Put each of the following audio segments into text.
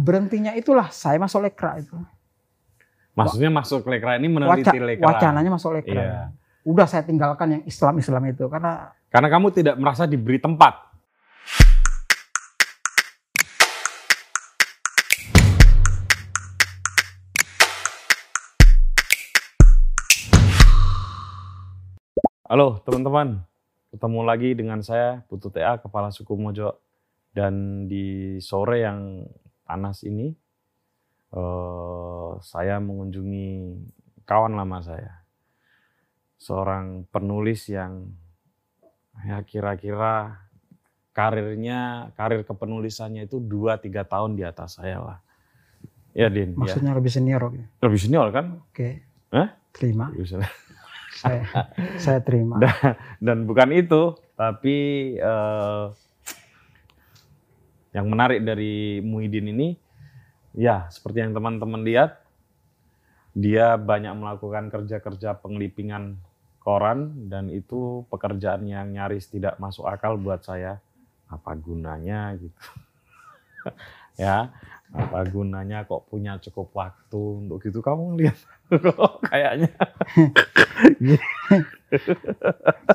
berhentinya itulah saya masuk lekra itu. Maksudnya masuk lekra ini meneliti Waca- lekra. wacananya masuk lekra. Iya. Udah saya tinggalkan yang Islam-Islam itu karena Karena kamu tidak merasa diberi tempat. Halo teman-teman, ketemu lagi dengan saya Putu TA, Kepala Suku Mojo. Dan di sore yang panas ini, eh, saya mengunjungi kawan lama saya. Seorang penulis yang ya kira-kira karirnya, karir kepenulisannya itu 2-3 tahun di atas saya lah. Ya Din, ya. maksudnya lebih senior. Oke, lebih senior kan? Hah? terima. Lebih senior. saya saya terima. Dan bukan itu, tapi eh, yang menarik dari Muhyiddin ini, ya seperti yang teman-teman lihat, dia banyak melakukan kerja-kerja pengelipingan koran dan itu pekerjaan yang nyaris tidak masuk akal buat saya. Apa gunanya gitu? ya, apa gunanya kok punya cukup waktu untuk gitu? Kamu lihat kayaknya.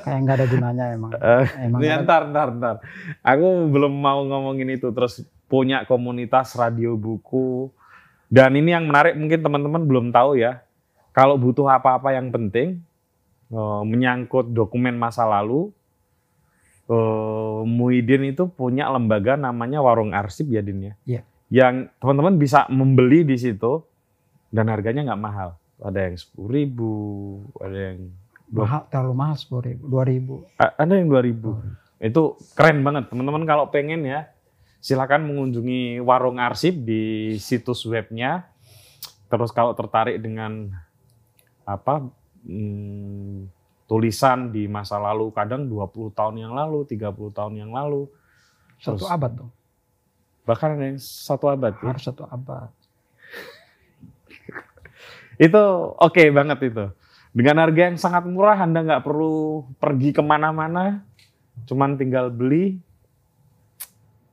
Kayak nggak ada gunanya emang. Eh, emang ada- ntar, ntar, ntar. Aku belum mau ngomongin itu. Terus punya komunitas radio buku. Dan ini yang menarik mungkin teman-teman belum tahu ya. Kalau butuh apa-apa yang penting, eh, menyangkut dokumen masa lalu, eh, Muhyiddin itu punya lembaga namanya Warung Arsip ya Din ya. Iya. Yang teman-teman bisa membeli di situ dan harganya nggak mahal. Ada yang sepuluh ribu, ada yang mahal terlalu mahal sepuluh ribu, dua ribu. Ada yang 2000. Itu keren banget. Teman-teman kalau pengen ya, silakan mengunjungi warung arsip di situs webnya. Terus kalau tertarik dengan apa hmm, tulisan di masa lalu, kadang 20 tahun yang lalu, 30 tahun yang lalu, Satu Terus- abad tuh, bahkan ada yang satu abad. ya. harus satu abad. Itu oke banget itu. Dengan harga yang sangat murah, Anda nggak perlu pergi ke mana-mana, cuman tinggal beli,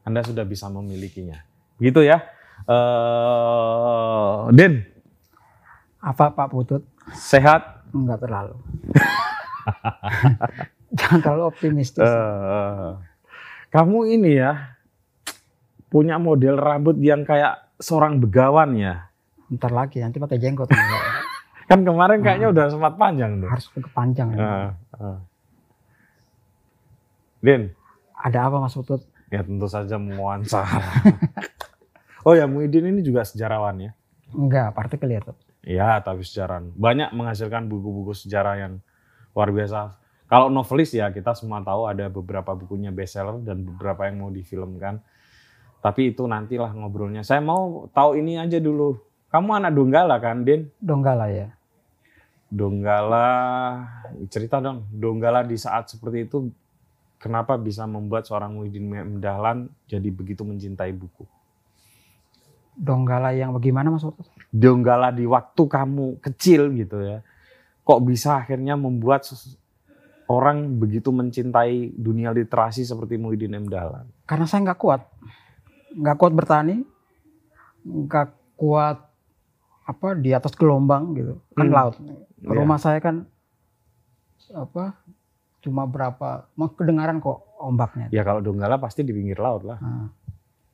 Anda sudah bisa memilikinya. Gitu ya. Eh, Din, Apa Pak Putut? sehat? Enggak terlalu. Jangan terlalu optimistis. Eh, kamu ini ya, punya model rambut yang kayak seorang begawan ya. Ntar lagi nanti pakai jenggot. enggak. Kan kemarin kayaknya udah sempat panjang tuh. harus kepanjang. ya. Eh, eh. Din, Ada apa Mas Putut? Ya tentu saja mewawancara. oh ya Muhyiddin ini juga sejarawan ya. Enggak, partikel ya tuh. Iya tapi sejarawan. Banyak menghasilkan buku-buku sejarah yang luar biasa. Kalau novelis ya kita semua tahu ada beberapa bukunya bestseller dan beberapa yang mau difilmkan. Tapi itu nantilah ngobrolnya. Saya mau tahu ini aja dulu. Kamu anak Donggala kan, Din? Donggala ya. Donggala, cerita dong. Donggala di saat seperti itu, kenapa bisa membuat seorang Muhyiddin M. Dahlan jadi begitu mencintai buku? Donggala yang bagaimana Mas? Donggala di waktu kamu kecil gitu ya, kok bisa akhirnya membuat orang begitu mencintai dunia literasi seperti Muhyiddin M. Dahlan? Karena saya nggak kuat. Nggak kuat bertani. Nggak kuat apa di atas gelombang gitu. Kan Hmm. laut. Iya. Rumah saya kan apa cuma berapa mau kedengaran kok ombaknya. Ya kalau Donggala pasti di pinggir laut lah, Nah,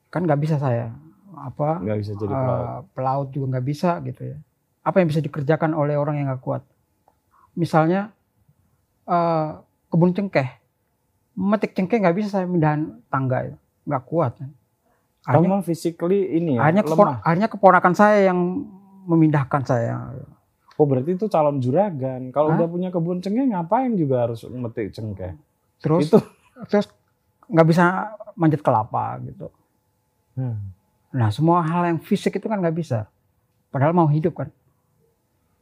kan nggak bisa saya apa nggak bisa jadi eh, pelaut. pelaut juga nggak bisa gitu ya. Apa yang bisa dikerjakan oleh orang yang nggak kuat? Misalnya eh, kebun cengkeh, memetik cengkeh nggak bisa saya mindahan tangga, ya. nggak kuat. Kamu physically ini ya, kepon- lemah. akhirnya keponakan saya yang memindahkan saya. Oh berarti itu calon juragan. Kalau udah punya kebun cengkeh ngapain juga harus metik cengkeh? Terus Itu. terus nggak bisa manjat kelapa gitu. Hmm. Nah semua hal yang fisik itu kan nggak bisa. Padahal mau hidup kan.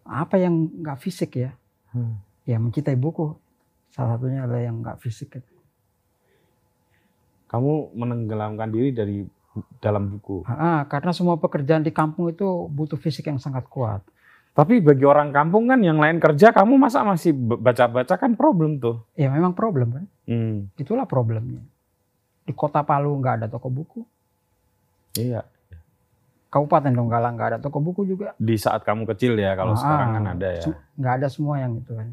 Apa yang nggak fisik ya? Hmm. Ya mencintai buku. Salah satunya adalah yang nggak fisik. Kamu menenggelamkan diri dari dalam buku. Ah, karena semua pekerjaan di kampung itu butuh fisik yang sangat kuat. Tapi bagi orang kampung kan yang lain kerja, kamu masa masih baca-baca kan problem tuh. Ya memang problem kan. Hmm. Itulah problemnya. Di kota Palu nggak ada toko buku. Iya. Kabupaten Donggala nggak ada toko buku juga. Di saat kamu kecil ya, kalau Ah, sekarang kan ada ya. Nggak ada semua yang itu kan.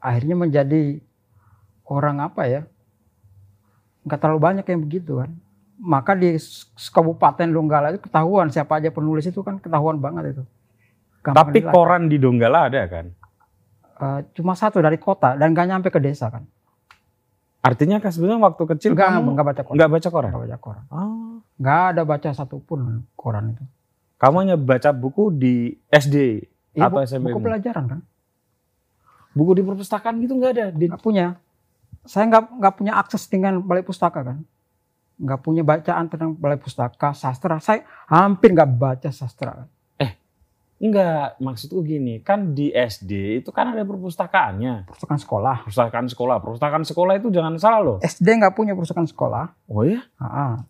Akhirnya menjadi orang apa ya? Nggak terlalu banyak yang begitu kan. Maka di Kabupaten Donggala itu ketahuan siapa aja penulis itu kan ketahuan banget itu. Gampang Tapi dilacak. koran di Donggala ada kan? Eh, cuma satu dari kota dan nggak nyampe ke desa kan. Artinya kan sebenarnya waktu kecil Nggak, kamu nggak baca koran. nggak baca koran? Nggak baca koran. Ah. Nggak ada baca satupun koran itu. Kamu hanya baca buku di SD Iya, atau SMP? buku pelajaran kan. Buku di perpustakaan gitu nggak ada. Din? Nggak punya. Saya nggak nggak punya akses dengan balai pustaka kan. Nggak punya bacaan tentang balai pustaka, sastra. Saya hampir nggak baca sastra. kan. Enggak, maksudku gini, kan di SD itu kan ada perpustakaannya. Perpustakaan sekolah. Perpustakaan sekolah, perpustakaan sekolah itu jangan salah loh. SD nggak punya perpustakaan sekolah. Oh ya? Ah,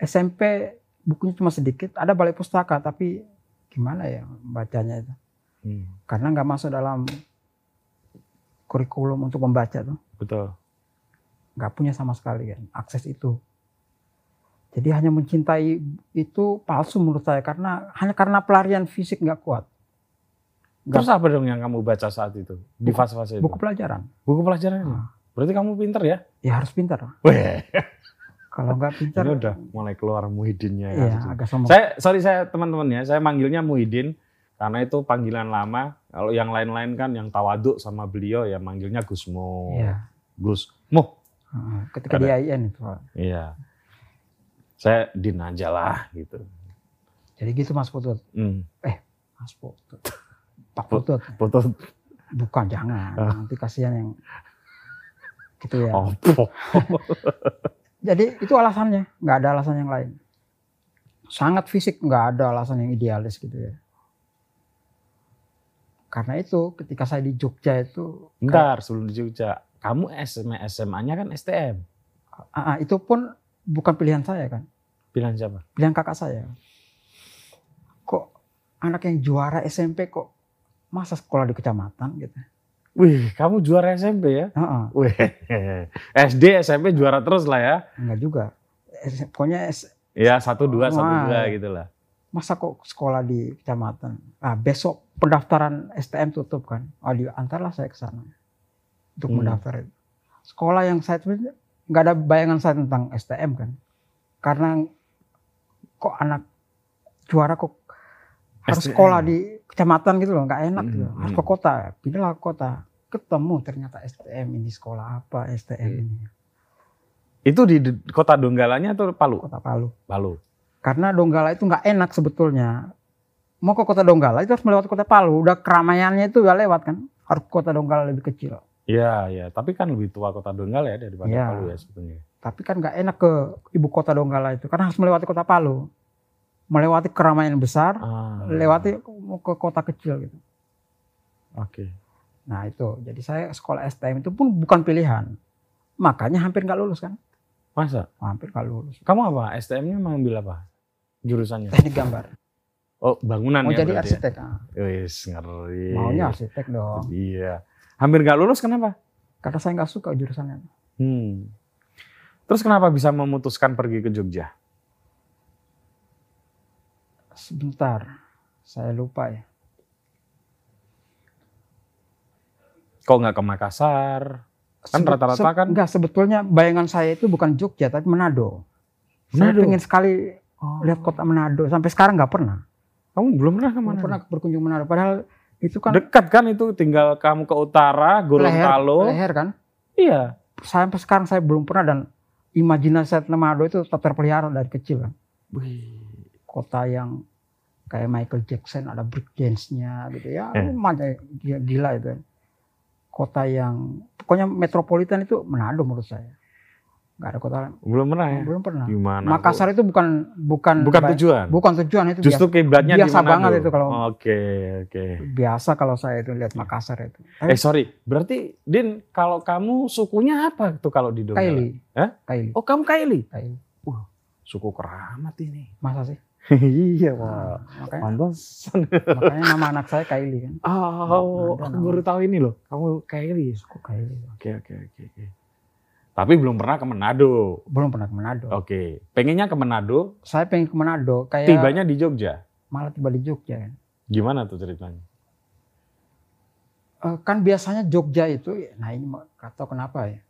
SMP bukunya cuma sedikit. Ada balai pustaka tapi gimana ya bacanya itu? Hmm, Karena nggak masuk dalam kurikulum untuk membaca tuh. betul. nggak punya sama sekali kan akses itu. Jadi hanya mencintai itu palsu menurut saya karena hanya karena pelarian fisik nggak kuat. Nggak- Terus apa dong yang kamu baca saat itu? Di fase-fase itu? Buku pelajaran. Buku pelajaran? Ah. Berarti kamu pinter ya? Ya harus pintar. Weh, Kalau nggak pintar, ini udah mulai keluar Muhyiddinnya ya. ya agak sombong. Saya sorry saya teman-teman ya, saya manggilnya Muhyiddin karena itu panggilan lama. Kalau yang lain-lain kan yang tawaduk sama beliau ya manggilnya Gusmo. Iya. Gus. Mo. Heeh, Ketika Ada. di AIN itu. Iya. Saya Din aja lah gitu. Jadi gitu Mas Putut. Hmm. Mas Putut. Pak Putut. Foto Bukan jangan. Ah. Nanti kasihan yang gitu ya. opo. Jadi itu alasannya. Nggak ada alasan yang lain. Sangat fisik nggak ada alasan yang idealis gitu ya. Karena itu ketika saya di Jogja itu Bentar sebelum di Jogja. Kamu SMA SMA-nya kan STM. Ah, ah, itu pun bukan pilihan saya kan, Pilihan siapa? pilihan kakak saya. Kok anak yang juara SMP kok masa sekolah di kecamatan gitu? Wih, kamu juara SMP ya? Heeh, Wih, SD SMP juara terus lah ya. enggak juga. Pokoknya S- Ya satu dua satu Wah. dua gitu lah. masa kok sekolah di kecamatan? Ah besok pendaftaran STM tutup kan? Oh diantarlah saya ke sana untuk Hmm. mendaftar. Sekolah yang saya nggak ada bayangan saya tentang STM kan, karena kok anak juara kok harus STM. sekolah di kecamatan gitu loh, nggak enak gitu. Hmm, Harus hmm. ke kota, pindahlah ke kota. Ketemu ternyata STM ini sekolah apa STM Hmm. ini Itu di kota Donggalanya atau Palu? kota Palu. Palu. Karena Donggala itu nggak enak sebetulnya. Mau ke kota Donggala itu harus melewati kota Palu. Udah keramaiannya itu udah lewat kan. Harus kota Donggala lebih kecil. Iya, iya. Tapi kan lebih tua kota Donggala ya daripada Iya. Palu ya sebetulnya. Tapi kan nggak enak ke ibu kota Donggala itu karena harus melewati kota Palu. Melewati keramaian besar, Ah, lewati mau ke kota kecil gitu. Oke. Nah itu, jadi saya sekolah STM itu pun bukan pilihan. Makanya hampir nggak lulus kan? Masa? Hampir nggak lulus. Kamu apa? STM-nya mengambil apa? Jurusannya? Teknik gambar. Oh, bangunan Mau ya jadi berarti arsitek. ah. ya? Wis, ngeri. Maunya arsitek dong. Iya. Hampir nggak lulus kenapa? Karena saya nggak suka jurusannya. Hmm. Terus kenapa bisa memutuskan pergi ke Jogja? Sebentar, saya lupa ya. Kok nggak ke Makassar? Kan rata-rata kan- Enggak, sebetulnya bayangan saya itu bukan Jogja tapi Manado. Saya Manado? pengen sekali lihat kota Manado. Sampai sekarang nggak pernah. Kamu belum pernah Belum ke mana? pernah berkunjung Manado. Padahal itu kan Dekat kan itu, tinggal kamu ke utara, leher, Gorontalo. leher kan. Iya. Sampai sekarang saya belum pernah dan imajinasi Manado itu tetap terpelihara dari kecil kan. Wih. Kota yang kayak Michael Jackson ada break dance-nya gitu ya. Eh. Lumayan gila, gila itu. Kota yang pokoknya metropolitan itu Manado menurut saya. Nggak ada kota lain. Belum pernah ya? Belum pernah. Gimana? Makassar itu bukan bukan bukan ba- tujuan. bukan tujuan itu Justru kiblatnya biasa Manado. banget itu kalau- Oke, oke. biasa, biasa kalau saya itu lihat Makassar itu. Eh sorry, berarti Din kalau kamu sukunya apa tuh kalau di Donggala? Kaili. Hah? Kaili. Oh kamu Kaili? Kaili. Suku keramat ini. Masa sih? iya pak. makanya, Pantesan. makanya nama anak saya Kaili kan. Oh, Ada aku baru tahu ini loh. Kamu Kaili. Suku Kaili. Oke, oke, oke, oke. Tapi belum pernah ke Manado. Belum pernah ke Manado. Oke. Pengennya ke Manado, Saya pengen ke Manado, kayak tibanya di Jogja. malah tiba di Jogja. kan. Gimana tuh ceritanya? Eh, kan biasanya Jogja itu, nah ini tahu kenapa ya.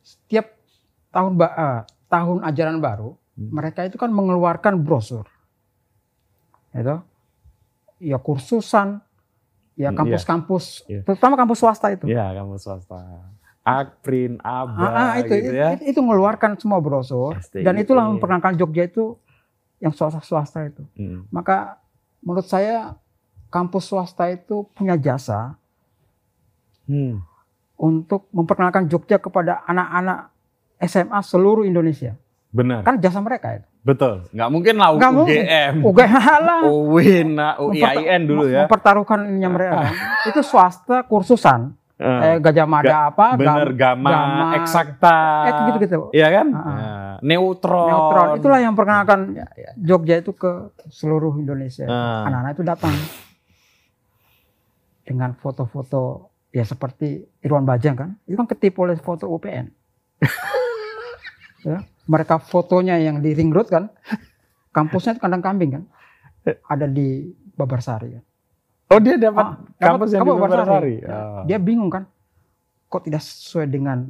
Setiap tahun eh, tahun ajaran baru, Hmm. mereka itu kan mengeluarkan brosur, itu, ya kursusan, ya Hmm, kampus-kampus, Iya. terutama kampus swasta itu. Iya, kamu swasta. Akprin, Aba, Ah, ah, itu, gitu ya. itu, itu mengeluarkan semua brosur, dan itulah memperkenalkan Jogja itu yang swasta-swasta itu. Mm. Maka menurut saya kampus swasta itu punya jasa Hmm. untuk memperkenalkan Jogja kepada anak-anak SMA seluruh Indonesia. Benar, Kan jasa mereka itu. betul. Nggak mungkin lah Nggak. UGM, UGM lah. UIN, UIAIN dulu ya. Mempertaruhkan ininya mereka. itu swasta kursusan. Eh, Eh, Gajah Mada apa? Bener, Gam- Gama, Gama, Eksakta. Eh, gitu-gitu. Iya kan? Ah. Ya, Neutron. Neutron. Itulah yang perkenalkan Ya, ya. Jogja itu ke seluruh Indonesia. Ah. Anak-anak itu datang dengan foto-foto ya seperti Irwan Bajang kan. Itu kan ketipu oleh foto UPN. ya, mereka fotonya yang di ring road kan. Kampusnya itu kandang kambing kan. Ada di Babarsari kan. Oh dia dapat Ah, kampus yang di kampus. Ya, Oh. Dia bingung kan. Kok tidak sesuai dengan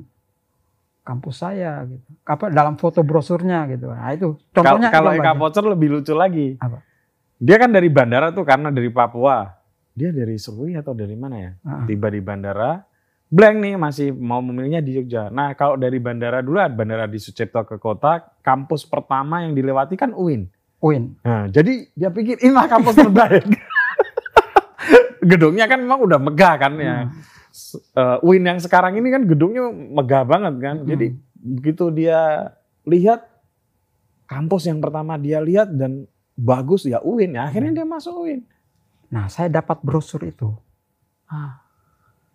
kampus saya gitu. Apa dalam foto brosurnya gitu. Nah itu contohnya kalau Eka. Pocer lebih lucu lagi. Apa? Dia kan dari bandara tuh karena dari Papua. Dia dari Serui atau dari mana ya? Ah. Tiba di bandara, blank nih masih mau memilihnya di Jogja. Nah kalau dari bandara dulu, bandara di Sucipto ke kota, kampus pertama yang dilewati kan UIN. UIN. Nah, jadi dia pikir inilah kampus terbaik. Gedungnya kan memang udah megah kan ya. Hmm. Eh, UIN yang sekarang ini kan gedungnya megah banget kan. Hmm. Jadi begitu dia lihat kampus yang pertama dia lihat dan bagus ya UIN, ya akhirnya dia masuk UIN. Nah, saya dapat brosur itu. Ah,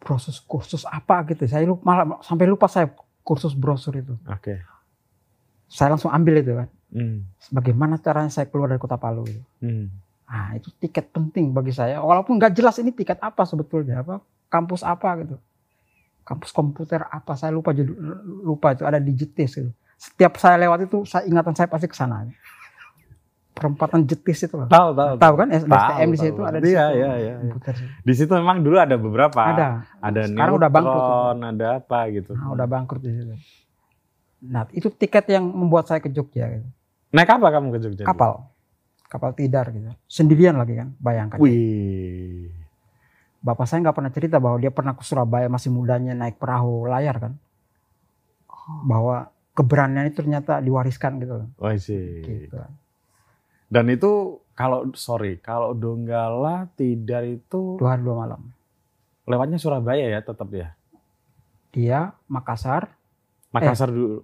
brosur kursus apa gitu. Saya lupa, malah sampai lupa saya kursus brosur itu. Oke. Saya langsung ambil itu kan. Hmm. Bagaimana caranya saya keluar dari kota Palu itu. Hmm. Nah, itu tiket penting bagi saya. Walaupun nggak jelas ini tiket apa sebetulnya, apa kampus apa gitu. Kampus komputer apa, saya lupa judul, lupa itu ada di Jetis gitu. Setiap saya lewat itu, saya ingatan saya pasti ke sana. Perempatan Jetis itu loh. Tahu tahu. Tahu kan SDM di situ tahu. ada di Iya, situ. iya, iya, iya. Komputer. Di situ memang dulu ada beberapa. Ada. Ada Sekarang udah bangkrut itu. Neutron, ada apa gitu. Nah, udah bangkrut di situ. Nah, itu tiket yang membuat saya ke Jogja gitu. Naik apa kamu ke Jogja? Kapal. Kapal tidar gitu. Sendirian lagi kan, bayangkan. Wih. Bapak saya nggak pernah cerita bahwa dia pernah ke Surabaya masih mudanya naik perahu layar kan. Bahwa keberanian itu ternyata diwariskan gitu. Wah sih. Gitu. Dan itu kalau sorry, kalau Donggala Tidar itu Dua hari dua malam. lewatnya Surabaya ya tetap ya. Dia Makassar, Makassar Eh. dulu.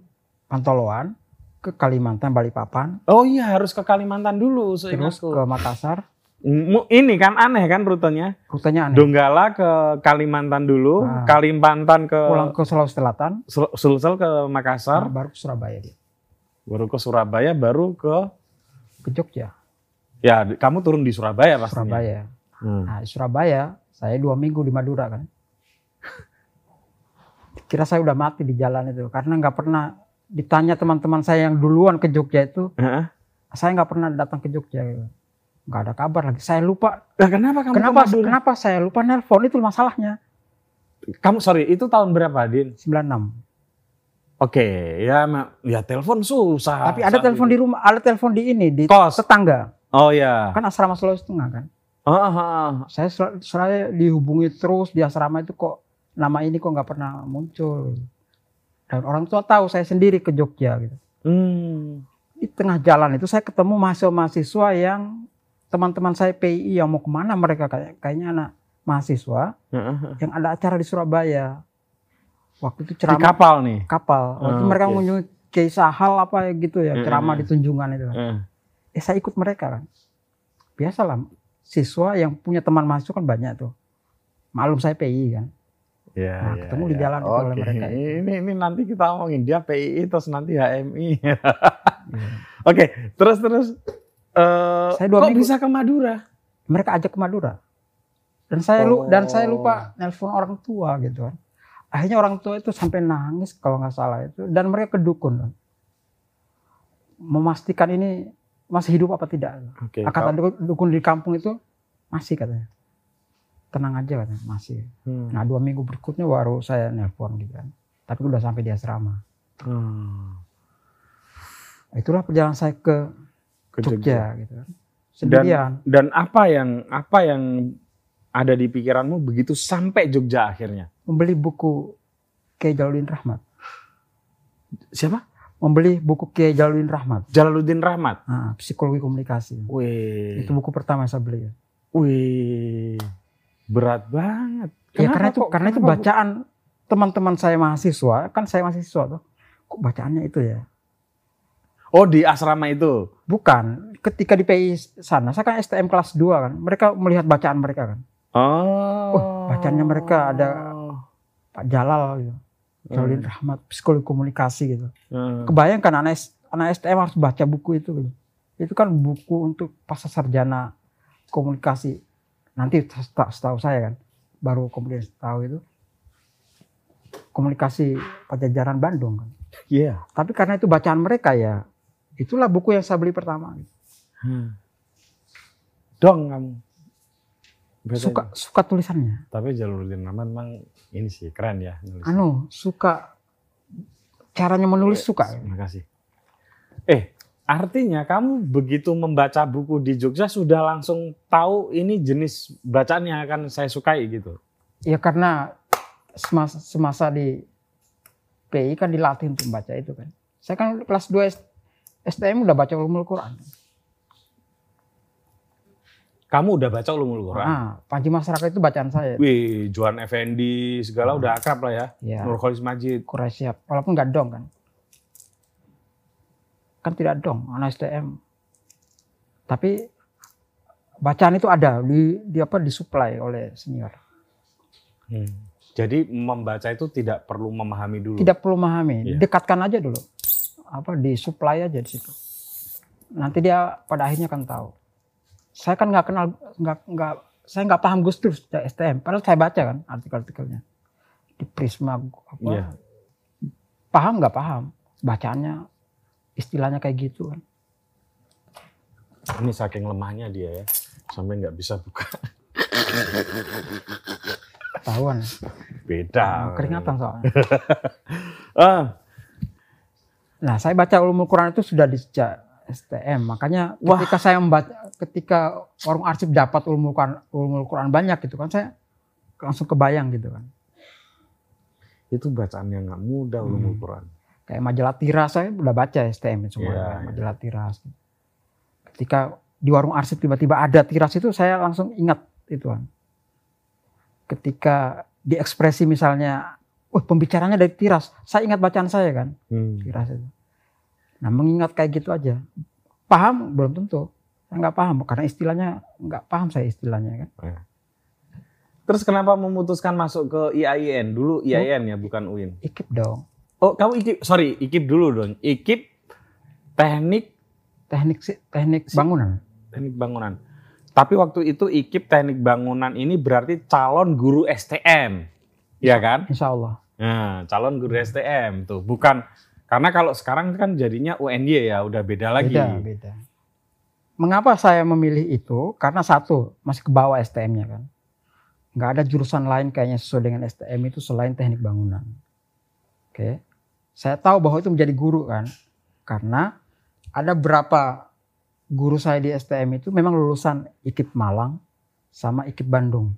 Pantoloan, ke Kalimantan, Balikpapan, Oh iya harus ke Kalimantan dulu terus seingatku. ke Makassar. Mu- Ini kan aneh kan rutenya. Rutenya aneh. Donggala ke Kalimantan dulu, Ah. Kalimantan ke Pulang ke Sulawesi Selatan, Sul- Sulsel ke Makassar, baru ke Surabaya dia. baru ke Surabaya, baru ke Ke Jogja, ya kamu turun di Surabaya pastinya. Surabaya. Hmm. Nah, di Surabaya, saya dua minggu di Madura kan. Kira saya udah mati di jalan itu karena nggak pernah ditanya teman-teman saya yang duluan ke Jogja itu, Heeh. saya nggak pernah datang ke Jogja. Gitu. Nggak ada kabar lagi. Saya lupa. Lah kenapa kamu ke Kenapa? Madura? Kenapa saya lupa nelpon itu masalahnya. Kamu sorry, itu tahun berapa, Din? 96. Oke, ya ya telepon susah. Tapi ada telepon di rumah, ada telepon di ini di Kos. tetangga. Oh ya. Kan asrama Sulawesi Tengah kan. Ah, ah. Saya sel- saya dihubungi terus di asrama itu kok nama ini kok nggak pernah muncul. Dan orang tua tahu saya sendiri ke Jogja gitu. Hmm. Di tengah jalan itu saya ketemu mahasiswa-mahasiswa yang teman-teman saya PI yang mau ke mana mereka kayak kayaknya anak mahasiswa yang ada acara di Surabaya. Waktu itu Di ceramah kapal nih. kapal. Waktu Ah, mereka oke. mengunjungi Kiai Sahal apa gitu ya, ceramah di Tunjungan itu. Heeh. Eh saya ikut mereka kan. Biasalah siswa yang punya teman mahasiswa kan banyak tuh. Malum saya PI kan. Ya, Nah, ya, ketemu di ya. jalan itu oleh Oke, mereka. Ini ini nanti kita omongin dia PII terus nanti HMI. Iya. Oke, terus terus eh Saya dua kok minggu- bisa ke Madura? Mereka ajak ke Madura. Dan saya lu dan saya Oh. lupa nelpon orang tua gitu kan. akhirnya orang tua itu sampai nangis kalau nggak salah itu dan mereka ke dukun kan. memastikan ini masih hidup apa tidak Oke. kata dukun di kampung itu masih katanya tenang aja katanya masih Hmm. nah dua minggu berikutnya baru saya nelpon gitu kan tapi udah sampai di asrama Hmm. itulah perjalanan saya ke Ke Jogja, gitu kan sendirian Dan apa yang apa yang ada di pikiranmu begitu sampai Jogja akhirnya? membeli buku Kiai Jaludin Rahmat Siapa? membeli buku Kiai Jaludin Rahmat Jalaluddin Rahmat. nah, psikologi komunikasi Wih. itu buku pertama saya beli ya. Wih. Berat banget. Ya Kenapa karena itu kok- karena itu bacaan teman-teman saya mahasiswa, kan saya mahasiswa tuh. Kok bacaannya itu ya? Oh di asrama itu. Bukan, ketika di PI sana, saya kan STM kelas 2 kan. Mereka melihat bacaan mereka kan. Oh. Wah, bacaannya mereka ada Pak Jalal gitu. Hmm. Rahmat, psikologi komunikasi gitu. Hmm. Kebayangkan anak, anak STM harus baca buku itu gitu. Itu kan buku untuk pasca sarjana komunikasi. Nanti seta- setahu saya kan, baru kemudian tahu itu komunikasi Pajajaran Bandung kan. Iya. Tapi karena itu bacaan mereka ya, itulah buku yang saya beli pertama. Hmm. Dong kamu. Baca Suka itu. suka tulisannya. Tapi Jalaluddin Rahmat memang ini sih keren ya nulis. Anu, suka caranya menulis suka. Terima kasih. Eh, artinya kamu begitu membaca buku di Jogja sudah langsung tahu ini jenis bacaan yang akan saya sukai gitu. Ya karena semasa, semasa di PI kan dilatih untuk membaca itu kan. Saya kan kelas 2 S- STM udah baca ulumul Quran. Kamu udah baca Ulumul Quran? Ah, Panji Masyarakat itu bacaan saya. Wih, Johan Effendi segala udah akrab lah ya. Ya, Nur Khalis Majid. kurang siap. Walaupun nggak dong kan. Kan tidak dong, anak STM. Tapi bacaan itu ada di, di apa disuplai oleh senior. Hmm. Jadi membaca itu tidak perlu memahami dulu. Tidak perlu memahami, Iya. dekatkan aja dulu. Apa disuplai aja di situ. Nanti dia pada akhirnya akan tahu. Saya kan nggak kenal, nggak nggak, saya nggak paham Gus Dur STM. Padahal saya baca kan artikel-artikelnya di Prisma apa. Iya. Paham nggak paham? Bacaannya istilahnya kayak gitu kan. Ini saking lemahnya dia ya, sampai nggak bisa buka. Tahuan. Beda. keringatan soalnya. Ah, Nah, saya baca ulumul Quran itu sudah di sejak STM. Makanya Wah. ketika saya membaca, ketika warung arsip dapat ulumul Quran, ulumul Quran banyak gitu kan, saya langsung kebayang gitu kan. itu bacaan yang nggak mudah Ulumul Hmm. Quran. Kayak majalah tiras saya udah baca STM semua Iya, kan, iya. majalah tiras. Ketika di warung arsip tiba-tiba ada tiras itu saya langsung ingat itu kan. Ketika di ekspresi misalnya, wah pembicaranya dari tiras, saya ingat bacaan saya kan. Hmm. tiras itu. Nah mengingat kayak gitu aja. Paham belum tentu. Saya nggak paham karena istilahnya nggak paham saya istilahnya kan. Terus kenapa memutuskan masuk ke IAIN? Dulu IAIN ya, bukan UIN. Ikip dong. Oh, kamu IKIP, sorry, IKIP dulu dong. IKIP teknik Teknik si- teknik bangunan. teknik bangunan. Tapi waktu itu IKIP teknik bangunan ini berarti calon guru STM. Iya kan? Insya Allah. Nah, calon guru STM tuh. Bukan karena kalau sekarang kan jadinya UNY ya, udah beda lagi. Beda beda. Mengapa saya memilih itu? Karena satu masih ke bawah STM-nya kan. Nggak ada jurusan lain kayaknya sesuai dengan STM itu selain teknik bangunan. Oke. Saya tahu bahwa itu menjadi guru kan. Karena ada berapa guru saya di STM itu memang lulusan IKIP Malang sama IKIP Bandung.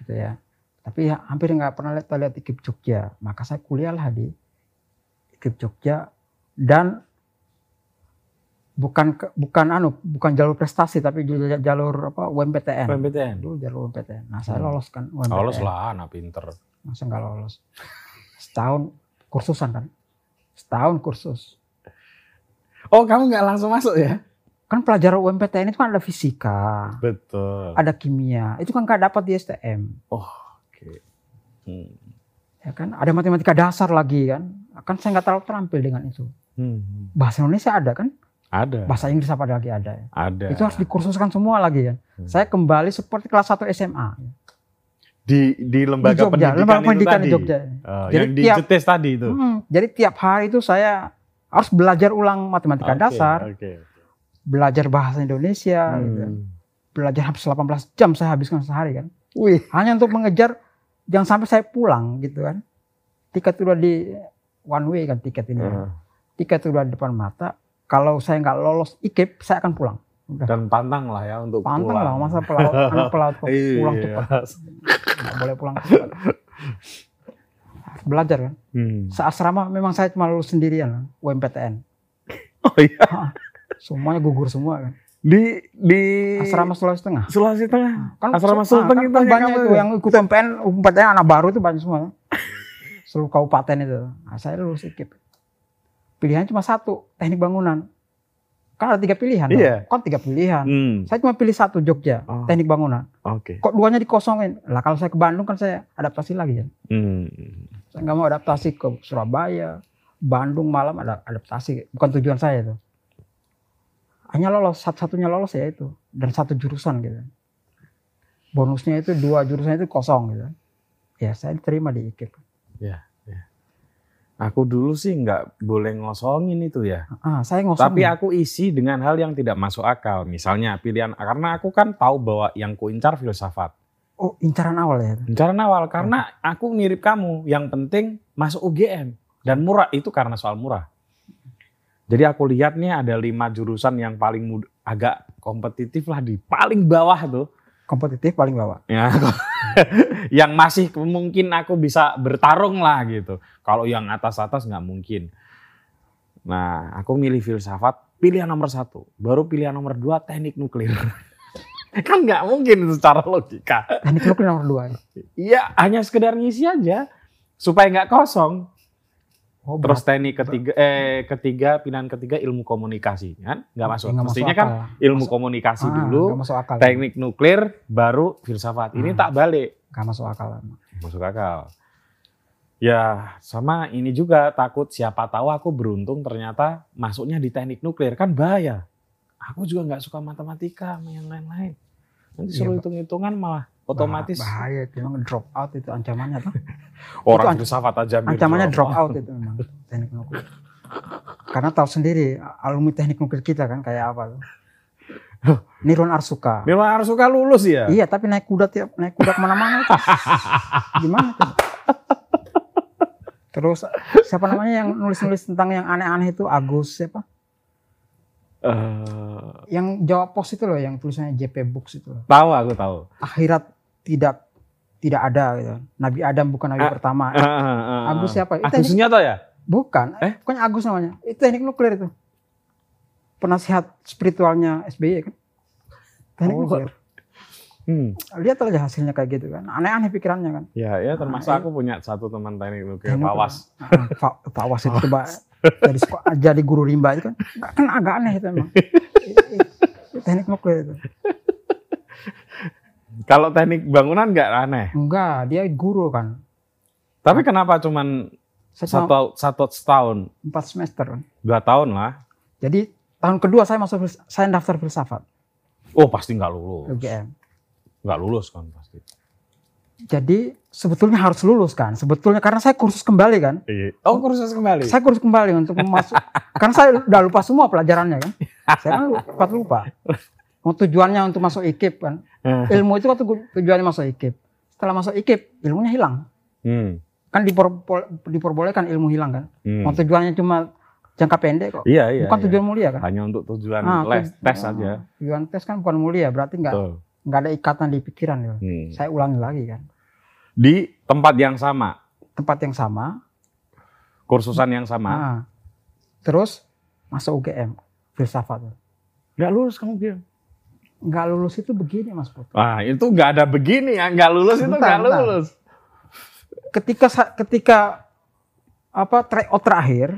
Gitu ya. Tapi ya, hampir nggak pernah lihat, lihat IKIP Jogja. Maka saya kuliahlah di IKIP Jogja dan bukan bukan anu bukan jalur prestasi tapi juga jalur apa UMPTN. PMPTN. Dulu jalur UMPTN. Nah, saya Hmm. lolos kan UMPTN. Lolos lah, anak pinter. Masa nggak lolos? Setahun kursusan kan? Setahun kursus. Oh, kamu nggak langsung masuk ya? Kan pelajaran UMPTN itu kan ada fisika, Betul. ada kimia. Itu kan nggak dapat di STM. Oke. Hmm. Ya kan? Ada matematika dasar lagi kan? Kan saya nggak terlalu terampil dengan itu. Hmm. Bahasa Indonesia ada kan? Ada. Bahasa Inggris apa lagi ada ya? Ada. Itu harus dikursuskan semua lagi kan? Hmm. Saya kembali seperti kelas 1 SMA. Di di lembaga di Jogja, pendidikan lembaga itu pendidikan tadi. di Jogja. Oh, Jadi yang di tiap- Jetes tadi itu. Hmm, jadi tiap hari itu saya harus belajar ulang matematika Oke, dasar, Oke. belajar bahasa Indonesia, gitu. Hmm. belajar habis 18 jam saya habiskan sehari kan. Wih. Hanya untuk mengejar jangan sampai saya pulang gitu kan. Tiket udah di one way kan tiket ini. Heeh. Tiket udah di depan mata. Kalau saya nggak lolos IKIP, saya akan pulang. Udah. Dan pantang lah ya untuk Pantang pulang. lah masa pelaut, anak pelaut kok pulang Iya. cepat. Nggak boleh pulang cepat. Harus Belajar kan. Hmm. Seasrama memang saya cuma lulus sendirian UMPTN. Oh iya. Semuanya gugur semua kan. Di di Asrama Sulawesi Tengah. Sulawesi Tengah. Kan Asrama Sulteng ah, itu kan, yang banyak itu yang ikut UMPN, UMPTN anak baru itu banyak semua. Seluruh kabupaten itu. Nah, saya lulus IKIP. Pilihan cuma satu, teknik bangunan. Kan ada tiga pilihan. dong. Iya. Kan tiga pilihan. Hmm. Saya cuma pilih satu Jogja, Oh. teknik bangunan. Oke. Kok duanya dikosongin? Lah kalau saya ke Bandung kan saya adaptasi lagi kan. Hmm. Saya nggak mau adaptasi ke Surabaya, Bandung malam ada adaptasi. Bukan tujuan saya itu. Hanya lolos, satu-satunya lolos ya itu. Dan satu jurusan gitu. Bonusnya itu dua jurusan itu kosong gitu. Ya saya diterima di IKIP. Aku dulu sih nggak boleh ngosongin itu ya. Ah, saya ngosong. Tapi aku isi dengan hal yang tidak masuk akal. Misalnya pilihan karena aku kan tahu bahwa yang kuincar filsafat. Oh, incaran awal ya. Incaran awal karena aku mirip kamu. Yang penting masuk UGM dan murah itu karena soal murah. Jadi aku lihat nih ada lima jurusan yang paling mud- agak kompetitif lah di paling bawah tuh. Kompetitif paling bawah. Ya, yang masih mungkin aku bisa bertarung lah gitu. Kalau yang atas-atas nggak mungkin. Nah, aku milih filsafat, pilihan nomor satu. Baru pilihan nomor dua teknik nuklir. kan nggak mungkin secara logika. Teknik nuklir nomor dua. ya. Iya, hanya sekedar ngisi aja supaya nggak kosong. Oh, Terus berat. teknik ketiga, eh ketiga pilihan ketiga ilmu komunikasi kan nggak masuk. Nggak Mestinya akal. kan ilmu Masuk- komunikasi Ah, dulu, masuk akal. teknik nuklir, baru filsafat. Ini Ah. tak balik. Nggak masuk akal. masuk akal. Ya sama ini juga takut siapa tahu aku beruntung ternyata masuknya di teknik nuklir kan bahaya. Aku juga nggak suka matematika yang lain-lain. Nanti Iya, suruh hitung-hitungan malah otomatis Bah- bahaya itu memang drop out itu ancamannya tuh. orang itu filsafat aja Ancamannya drop out itu memang teknik nuklir. Karena tahu sendiri alumni teknik nuklir kita kan kayak apa tuh. Nirwan Arsuka. Memang harus suka lulus ya. Iya, tapi naik kuda tiap naik kuda ke mana-mana itu. Gimana tuh? Terus siapa namanya yang nulis-nulis tentang yang aneh-aneh itu Agus siapa? Eh, Yang jawab pos itu loh, yang tulisannya JP Books itu loh. tahu aku tahu. Akhirat tidak tidak ada gitu. Nabi Adam bukan nabi Ah, pertama. Eh, eh, eh, Agus siapa? Itu Agus teknik- Sunyato ya? Bukan, Eh? pokoknya Agus namanya. Itu teknik nuklir itu. Penasihat spiritualnya SBY kan. Teknik Oh. nuklir. Hmm. Lihat aja hasilnya kayak gitu kan. Aneh-aneh pikirannya kan. Ya, ya termasuk Ah, iya. aku punya satu teman teknik nuklir, Teknik Pak nuklir. Was. Ah, Pak, Pak Was itu coba jadi sekolah- jadi guru rimba itu kan. Kan agak aneh itu emang. Teknik nuklir itu. Kalau teknik bangunan nggak aneh. Enggak, dia guru kan. Tapi kenapa cuman Saya satu satu setahun empat semester dua tahun lah Jadi tahun kedua saya masuk saya daftar filsafat oh pasti nggak lulus UGM. nggak lulus kan pasti Jadi sebetulnya harus lulus kan. Sebetulnya karena saya kursus kembali kan. oh kursus kembali Saya kursus kembali untuk masuk. karena saya udah lupa semua pelajarannya kan. Saya kan lupa lupa. Mau tujuannya untuk masuk IKIP kan. Eh. Ilmu itu waktu tujuannya masuk IKIP. Setelah masuk IKIP, ilmunya hilang. hmm. Kan diperbo- diperbolehkan ilmu hilang kan. Hmm. Mau tujuannya cuma jangka pendek kok. iya iya bukan iya. tujuan mulia kan. hanya untuk tujuan Ah, les tes ah, aja Tujuan tes kan bukan mulia, berarti nggak Betul. nggak ada ikatan di pikiran ya. Hmm. Saya ulangi lagi kan. di tempat yang sama Tempat yang sama, kursusan yang sama ah, terus masuk UGM filsafat. nggak lulus kamu bilang Nggak lulus itu begini Mas Put. ah itu nggak ada begini ya nggak lulus itu Bentar, nggak bentar. lulus Ketika ketika apa tryout terakhir,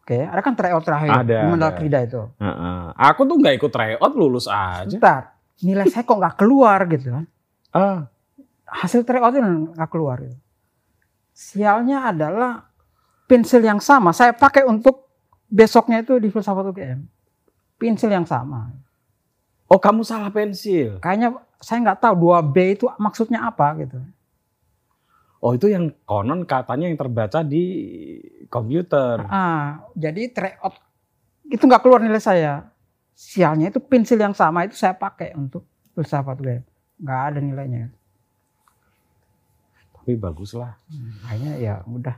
oke, ada kan tryout terakhir Ada. Krida itu. Heeh. aku tuh nggak ikut tryout lulus aja Sebentar, nilai saya kok nggak keluar gitu kan. ah hasil tryout itu nggak keluar. gitu. Sialnya adalah pensil yang sama saya pakai untuk besoknya itu di filsafat UGM. Pensil yang sama. Oh, kamu salah pensil. Kayaknya saya nggak tahu 2B itu maksudnya apa gitu. Oh, itu yang konon katanya yang terbaca di komputer. Ah, jadi tryout itu nggak keluar nilai saya. Sialnya itu pensil yang sama itu saya pakai untuk filsafat gue. Nggak ada nilainya. Tapi bagus lah. Hmm, Akhirnya ya udah.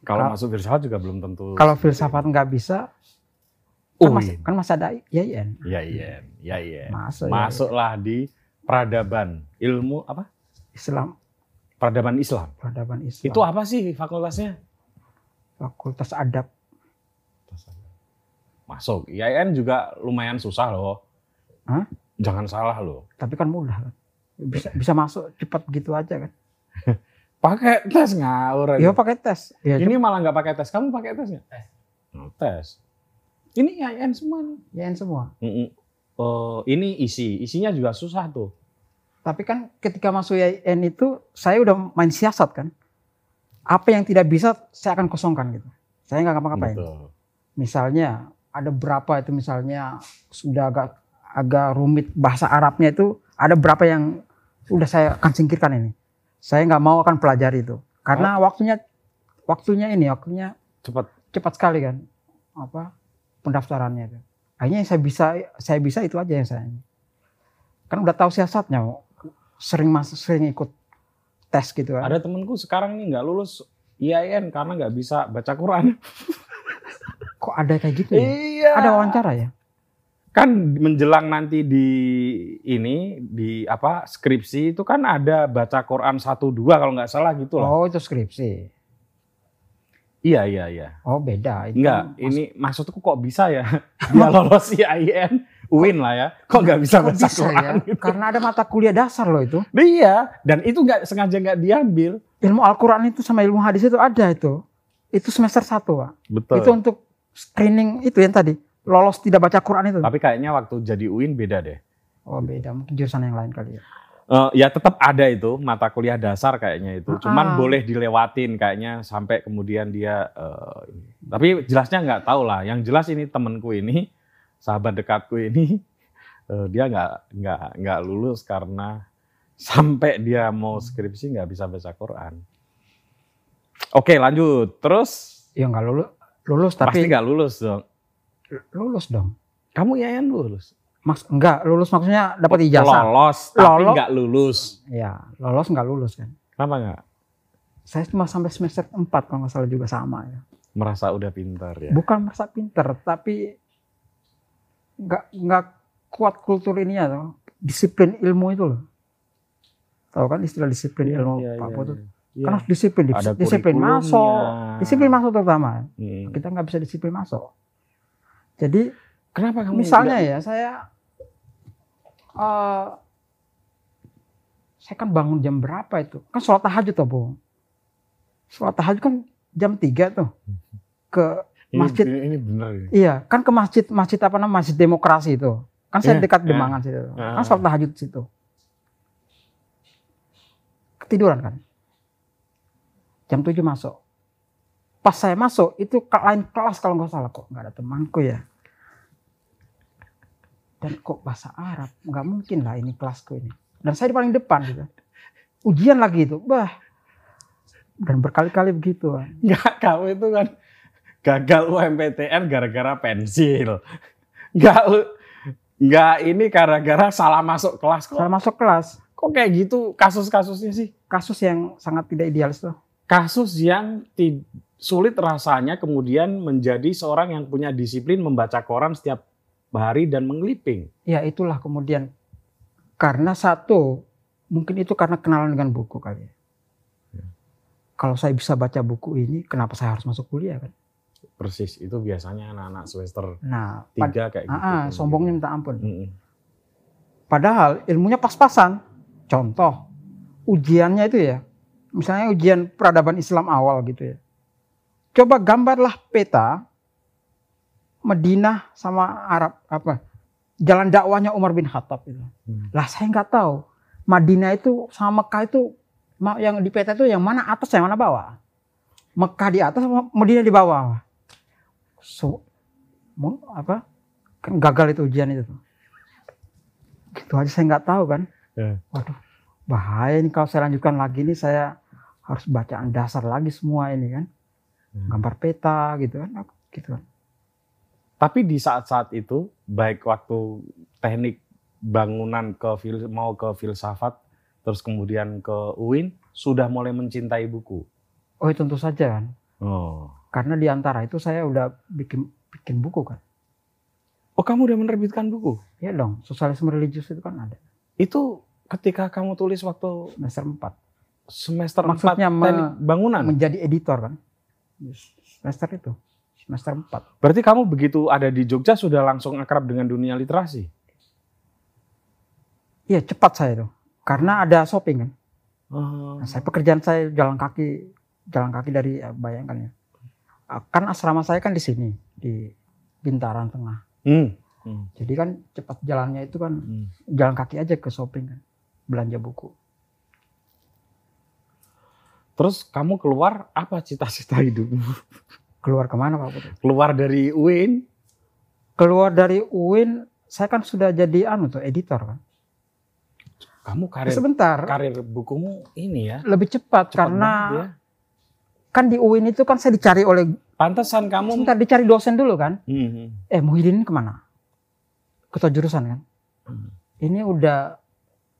Kalau Kalau- masuk filsafat juga belum tentu. Kalau filsafat nggak bisa, kan, Oh, masih, kan masih ada IAIN. Ya iya, ya iya. Masuk, ya, Masuklah di peradaban ilmu apa? Islam, Peradaban Islam. peradaban Islam. Itu apa sih fakultasnya? Fakultas Adab. Masuk. IAIN juga lumayan susah loh. Hah? Jangan salah loh. Tapi kan mudah kan. Bisa bisa masuk cepat begitu aja kan. Pakai tes ngawur. Ya pakai tes. Ya, Ini malah nggak pakai tes. Kamu pakai tes nggak? Tes. tes. Ini IAIN semua nih. IAIN semua. Mm-mm. Oh, ini isi. Isinya juga susah tuh. Tapi kan ketika masuk IAIN itu saya udah main siasat kan. Apa yang tidak bisa saya akan kosongkan gitu. Saya nggak ngapa-ngapain. Betul. Misalnya ada berapa itu misalnya sudah agak agak rumit bahasa Arabnya itu ada berapa yang sudah saya akan singkirkan ini. Saya nggak mau akan pelajari itu karena waktunya waktunya ini waktunya Cepat. cepat sekali kan apa pendaftarannya itu. Akhirnya yang saya bisa saya bisa itu aja yang saya kan udah tahu siasatnya sering masuk sering ikut tes gitu kan. Ada temenku sekarang nih nggak lulus IAIN karena nggak bisa baca Quran. Kok ada kayak gitu ya? Iya. Ada wawancara ya? kan menjelang nanti di ini di apa skripsi itu kan ada baca Quran 1 2 kalau nggak salah gitu lah. Oh itu skripsi. Iya iya iya. Oh beda. Itu Enggak, kan ini maksudku kok bisa ya dia lolos IAIN UIN lah ya. Kok nggak bisa Kok baca bisa Quran ya? gitu. Karena ada mata kuliah dasar loh itu. Iya, dan itu nggak sengaja nggak diambil. Ilmu Al-Quran itu sama ilmu hadis itu ada itu. Itu semester satu Pak. Betul. Itu untuk screening itu yang tadi. Lolos tidak baca Quran itu. Tapi kayaknya waktu jadi UIN beda deh. Oh beda. Mungkin jurusan yang lain kali ya. Eh, ya tetap ada itu mata kuliah dasar kayaknya itu. Cuman Ah. boleh dilewatin kayaknya sampai kemudian dia eh, ini. Tapi jelasnya nggak tahu lah. Yang jelas ini temenku ini, sahabat dekatku ini, eh, dia nggak nggak nggak lulus karena sampai dia mau skripsi nggak bisa baca Quran. Oke lanjut. Terus Ya nggak lulus. Lulus pasti tapi nggak lulus dong. lulus dong. Kamu yayan lulus? Maks enggak lulus maksudnya dapat ijazah. Lolos tapi Lolos. nggak lulus. Ya lolos nggak lulus kan. Kenapa nggak? Saya cuma sampai semester 4 kalau nggak salah juga sama ya. Merasa udah pintar ya. Bukan merasa pinter tapi nggak nggak kuat kultur ini ya. Disiplin ilmu itu loh. Tahu kan istilah disiplin ilmu Iya, Pak iya, Putut? iya. Kan harus disiplin, dis- Ada disiplin masuk, disiplin masuk terutama. Hmm. Kita nggak bisa disiplin masuk. Jadi Kenapa kamu misalnya nggak- ya saya, eh saya kan bangun jam berapa itu? Kan sholat tahajud tuh bu. Sholat tahajud kan jam 3 tuh ke masjid. Ini, ini benar ini. Iya, kan ke masjid masjid apa namanya masjid demokrasi itu. Kan saya Iya, dekat iya. Demangan situ. Ah. Kan sholat tahajud situ. Ketiduran kan. Jam 7 masuk. Pas saya masuk itu lain kelas kalau nggak salah kok nggak ada temanku ya. Dan kok bahasa Arab nggak mungkin lah ini kelasku ini. Dan saya di paling depan gitu. Ujian lagi itu, bah. Dan berkali-kali begitu. kan. Enggak, kamu itu kan gagal UMPTN gara-gara pensil. Enggak enggak ini gara-gara salah masuk kelas kok. Saya masuk kelas, Kok kayak gitu kasus-kasusnya sih? kasus yang sangat tidak idealis tuh. Kasus yang sulit rasanya kemudian menjadi seorang yang punya disiplin membaca koran setiap hari dan mengeliping. Ya itulah kemudian karena satu mungkin itu karena kenalan dengan buku kali ya. Kalau saya bisa baca buku ini, kenapa saya harus masuk kuliah kan? Persis, itu biasanya anak-anak semester Nah, tiga kayak gitu. ah, ah, sombongnya minta ampun. Mm-mm. Padahal ilmunya pas-pasan. Contoh, ujiannya itu ya, misalnya ujian peradaban Islam awal gitu ya. Coba gambarlah peta Madinah sama Arab apa jalan dakwahnya Umar bin Khattab itu. Hmm. Lah saya nggak tahu Madinah itu sama Mekah itu yang di peta itu yang mana atas yang mana bawah. Mekah di atas sama Madinah di bawah. So, mau apa? Kan gagal itu ujian itu. gitu aja saya nggak tahu kan. Ya. Waduh, bahaya ini kalau saya lanjutkan lagi ini saya harus bacaan dasar lagi semua ini kan. Hmm. Gambar peta gitu kan. Gitu kan. Tapi di saat-saat itu, baik waktu teknik bangunan ke fil- mau ke filsafat, terus kemudian ke UIN, sudah mulai mencintai buku. Oh itu tentu saja kan. Oh. Karena di antara itu saya udah bikin bikin buku kan. Oh, kamu udah menerbitkan buku? Iya dong, sosialisme religius itu kan ada. Itu ketika kamu tulis waktu Semester 4. semester Maksudnya 4 me- teknik bangunan. Menjadi editor kan. Semester itu. Semester 4. Berarti kamu begitu ada di Jogja sudah langsung akrab dengan dunia literasi? Iya cepat saya itu. Karena ada shopping kan. Oh. Nah, saya pekerjaan saya jalan kaki, jalan kaki dari ya, bayangkan ya. Ah, Kan asrama saya kan di sini di Bintaran Tengah. Hmm. Hmm. Jadi kan cepat jalannya itu kan Hmm. jalan kaki aja ke shopping kan, belanja buku. Terus kamu keluar apa cita-cita hidupmu? Keluar ke mana Pak Putu? Keluar dari UIN? Keluar dari UIN, saya kan sudah jadi anu tuh editor kan. Kamu karir Sebentar, karir bukumu ini ya? lebih cepat, Cepat karena ya. kan di UIN itu kan saya dicari oleh, Pantesan kamu sebentar dicari dosen dulu kan. Hmm. Eh Muhyiddin ini ke mana? Ketua jurusan kan. Hmm. Ini udah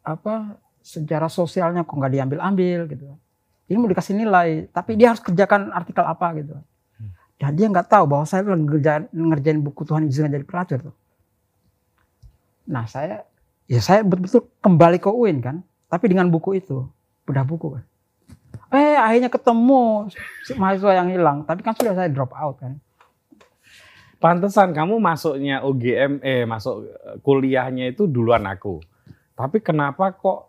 apa sejarah sosialnya kok nggak diambil-ambil gitu. Ini mau dikasih nilai, tapi dia harus kerjakan artikel apa gitu. Dan dia nggak tahu bahwa saya lagi ngerjain, ngerjain buku Tuhan izinkan jadi pelacur tuh. Nah saya, ya saya betul-betul kembali ke UIN kan, tapi dengan buku itu, bedah buku kan. Eh akhirnya ketemu si mahasiswa yang hilang, tapi kan sudah saya drop out kan. Pantesan kamu masuknya UGM eh masuk eh, kuliahnya itu duluan aku. Tapi kenapa kok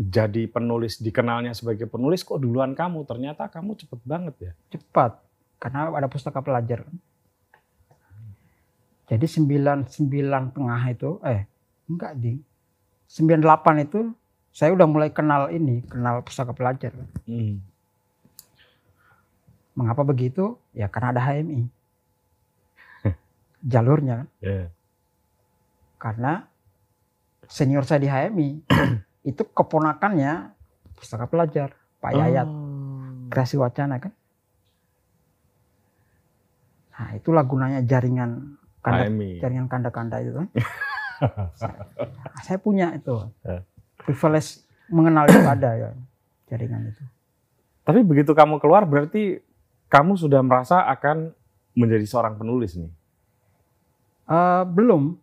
jadi penulis dikenalnya sebagai penulis kok duluan kamu? Ternyata kamu cepet banget ya. cepat karena ada pustaka pelajar. Jadi 99 tengah itu eh enggak ding. 98 itu saya udah mulai kenal ini, kenal pustaka pelajar. Hmm. Mengapa begitu? Ya karena ada HMI. Jalurnya kan. Ya. Karena senior saya di HMI itu keponakannya pustaka pelajar, Pak Yayat, Oh. kreasi wacana kan. Nah, itulah gunanya jaringan kanda HMI. jaringan kanda-kanda itu kan. saya, saya punya itu. Ya. Privilege mengenal itu ada ya jaringan itu. Tapi begitu kamu keluar berarti kamu sudah merasa akan menjadi seorang penulis nih. Eh, belum.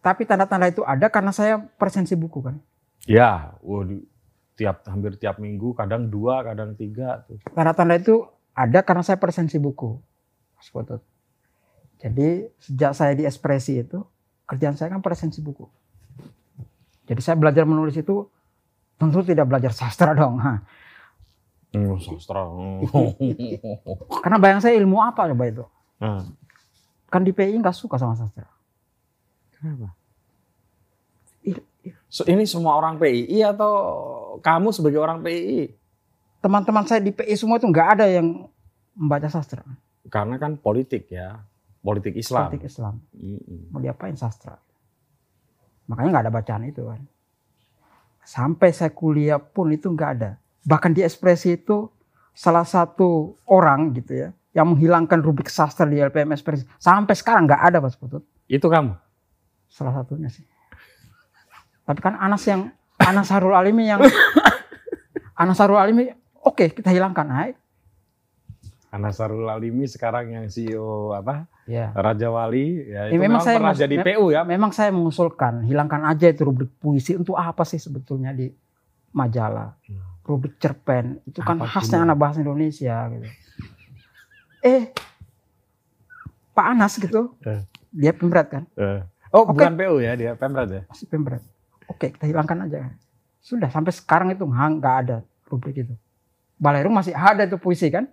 Tapi tanda-tanda itu ada karena saya presensi buku kan. Ya, waduh, tiap hampir tiap minggu, kadang dua, kadang tiga tuh. Tanda-tanda itu ada karena saya presensi buku. Mas Putut. Jadi sejak saya di ekspresi itu, kerjaan saya kan presensi buku. Jadi saya belajar menulis itu tentu tidak belajar sastra dong. Hah. Hmm, sastra. Karena bayang saya ilmu apa coba itu? Nah, Kan di PI nggak suka sama sastra. kenapa? So, ini semua orang PII atau kamu sebagai orang PII? Teman-teman saya di PI semua itu nggak ada yang membaca sastra. Karena kan politik ya, politik Islam. Politik Islam. Mau diapain sastra? Makanya nggak ada bacaan itu kan. Sampai saya kuliah pun itu nggak ada. Bahkan di ekspresi itu salah satu orang gitu ya yang menghilangkan rubrik sastra di LPM ekspresi sampai sekarang nggak ada Mas Putut. Itu kamu. Salah satunya sih. Tapi kan Anas yang Anas Harul Alimi yang Anas Harul Alimi oke kita hilangkan. Hai. Anasarul Alimi sekarang yang CEO apa? Ya. Raja Wali ya, Ya, itu memang memang, saya pernah jadi PU ya. Memang saya mengusulkan hilangkan aja itu rubrik puisi untuk apa sih sebetulnya di majalah. Hmm. Rubrik cerpen itu kan Apa khasnya anak bahasa Indonesia gitu. Eh Pak Anas gitu, Eh. dia pemberat kan, Eh. Oh, Oke. bukan PU ya, dia Pemret ya. masih pemberat. Oke kita hilangkan aja. Sudah sampai sekarang itu nggak ada rubrik itu. Balerung masih ada itu puisi kan?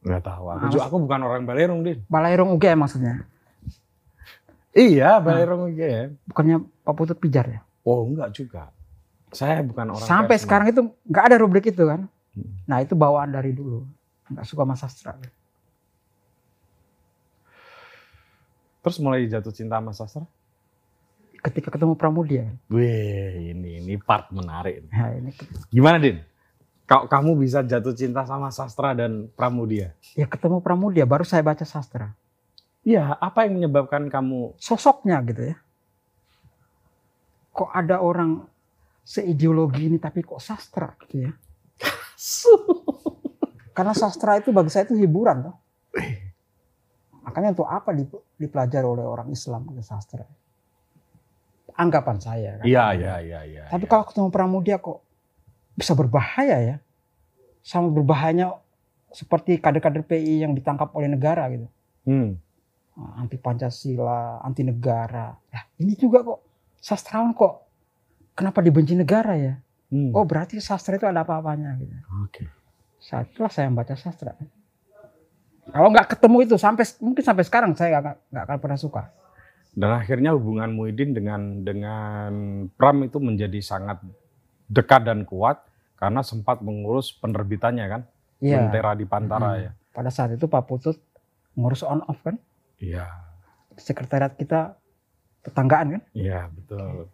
Enggak tahu. Aku, juga- aku bukan orang Balerung, Din. Balerung UGM maksudnya, Iya, Balerung ya. bukannya Pak Putut Pijar ya? Oh, enggak juga. Saya bukan orang Sampai pers, sekarang itu nggak ada rubrik itu kan. Hmm. Nah itu bawaan dari dulu. Nggak suka sama sastra. Terus mulai jatuh cinta sama sastra? ketika ketemu Pramudia. Wih, ini ini part menarik. Nah, ini Gimana, Din? Kau kamu bisa jatuh cinta sama sastra dan Pramudia? ya ketemu Pramudia baru saya baca sastra. Iya, apa yang menyebabkan kamu Sosoknya gitu ya. Kok ada orang seideologi ini tapi kok sastra gitu ya. Karena sastra itu bagi saya itu hiburan toh. Makanya untuk apa dip- dipelajari oleh orang Islam itu sastra? Anggapan saya kan. Iya, iya, iya, iya. Tapi iya. kalau ketemu Pramudia kok bisa berbahaya ya. Sama berbahayanya seperti kader-kader PI yang ditangkap oleh negara gitu. Hmm. Anti Pancasila, anti negara. Nah, ini juga kok sastrawan kok kenapa dibenci negara ya? hmm. Oh berarti sastra itu ada apa-apanya gitu. Oke. Saat itulah saya membaca sastra. Kalau nggak ketemu itu sampai mungkin sampai sekarang saya nggak nggak akan pernah suka. Dan akhirnya hubungan Muhyiddin dengan dengan Pram itu menjadi sangat dekat dan kuat karena sempat mengurus penerbitannya kan, Iya. Lentera di Pantara Mm-mm. ya. Pada saat itu Pak Putut ngurus on off kan, Iya, sekretariat kita tetanggaan kan. iya betul.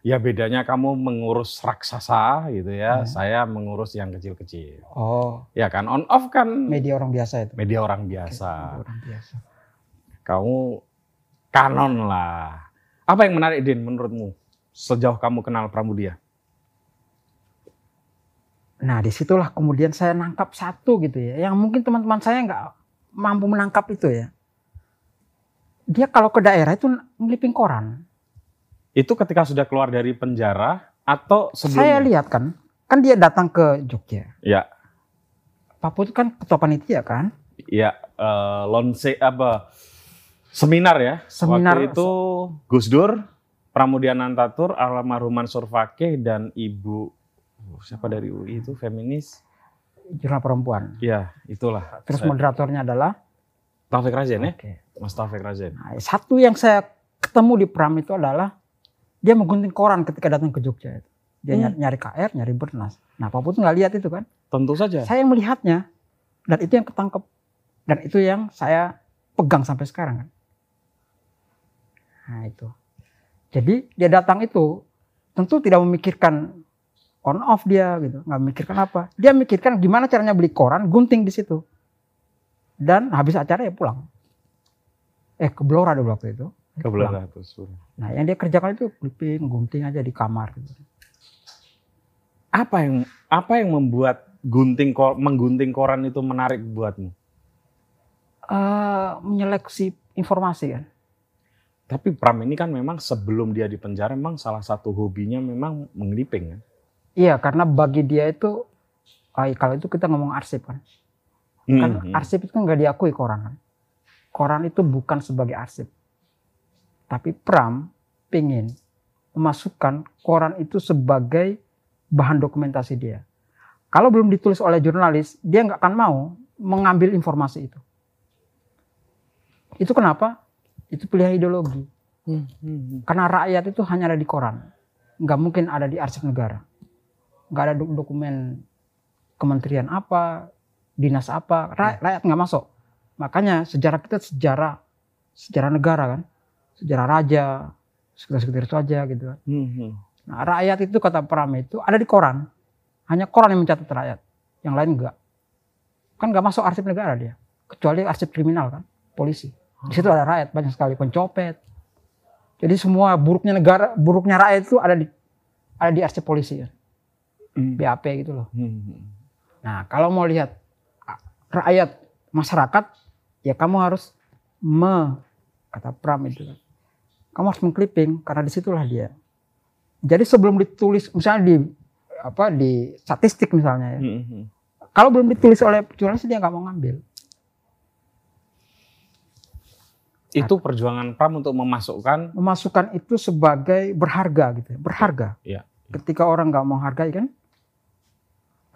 Ya bedanya kamu mengurus raksasa gitu ya, Ya. saya mengurus yang kecil-kecil. Oh, Ya kan, on off kan media orang biasa itu. media orang biasa. Orang biasa. Kamu kanon lah. Apa yang menarik Din menurutmu sejauh kamu kenal Pramudia? Nah di situlah kemudian saya nangkap satu gitu ya, yang mungkin teman-teman saya nggak mampu menangkap itu ya. Dia kalau ke daerah itu ngeliping koran. Itu ketika sudah keluar dari penjara atau sebelumnya? Saya lihat kan, kan dia datang ke Jogja. Ya, Pak Putut kan ketua panitia kan. ya eh, lonse apa seminar ya. Seminar- Waktu itu Gus Dur, Pramudia Nantatur, almarhum Mansur Fakih dan Ibu siapa dari UI itu feminis? Jurnal perempuan. Ya, itulah. Terus Saya- moderatornya adalah Taufik Razen ya. Mas Taufik Razen. Nah, satu yang saya ketemu di Pram itu adalah dia menggunting koran ketika datang ke Jogja itu. Dia Hmm. nyari, nyari KR, nyari Bernas. Nah, Pak Putut nggak lihat itu kan. Tentu saja. Saya yang melihatnya dan itu yang ketangkep dan itu yang saya pegang sampai sekarang kan. Nah, itu. Jadi dia datang itu tentu tidak memikirkan on off dia gitu, nggak memikirkan apa. Dia mikirkan gimana caranya beli koran, gunting di situ. Dan habis acara ya pulang. Eh ke Blora dulu waktu itu. Pulang. ratus. Nah yang dia kerjakan itu clipping, gunting aja di kamar. Gitu. Apa yang apa yang membuat gunting menggunting koran itu menarik buatmu? Eh, menyeleksi informasi kan. Tapi Pram ini kan memang sebelum dia di penjara memang salah satu hobinya memang mengeliping kan. Iya karena bagi dia itu, ah, kalau itu kita ngomong arsip kan. Kan Mhm. arsip itu kan nggak diakui koran kan. Koran itu bukan sebagai arsip. Tapi Pram pingin memasukkan koran itu sebagai bahan dokumentasi dia. Kalau belum ditulis oleh jurnalis, dia nggak akan mau mengambil informasi itu. Itu kenapa? Itu pilihan ideologi. Mhm. Karena rakyat itu hanya ada di koran. Nggak mungkin ada di arsip negara. Nggak ada dok- dokumen kementerian apa, dinas apa, ra- rakyat nggak masuk. Makanya sejarah kita sejarah sejarah negara kan, sejarah raja, sekitar-sekitar itu aja gitu kan. Mhm. Nah, rakyat itu kata Pram itu ada di koran. Hanya koran yang mencatat rakyat, yang lain enggak. Kan nggak masuk arsip negara dia, kecuali arsip kriminal kan, polisi. Di situ ada rakyat banyak sekali pencopet. Jadi semua buruknya negara, buruknya rakyat itu ada di ada di arsip polisi kan, BAP gitu loh. Mhm. Nah, kalau mau lihat a- rakyat masyarakat, ya kamu harus me kata Pram itu. Kamu harus mengclipping karena di situlah dia. Jadi sebelum ditulis misalnya di apa di statistik misalnya ya. Mhm. Kalau belum ditulis oleh jurnalis dia nggak mau ngambil. Itu perjuangan Pram untuk memasukkan Memasukkan itu sebagai berharga gitu, ya, berharga. Iya. Ketika orang nggak mau hargai kan,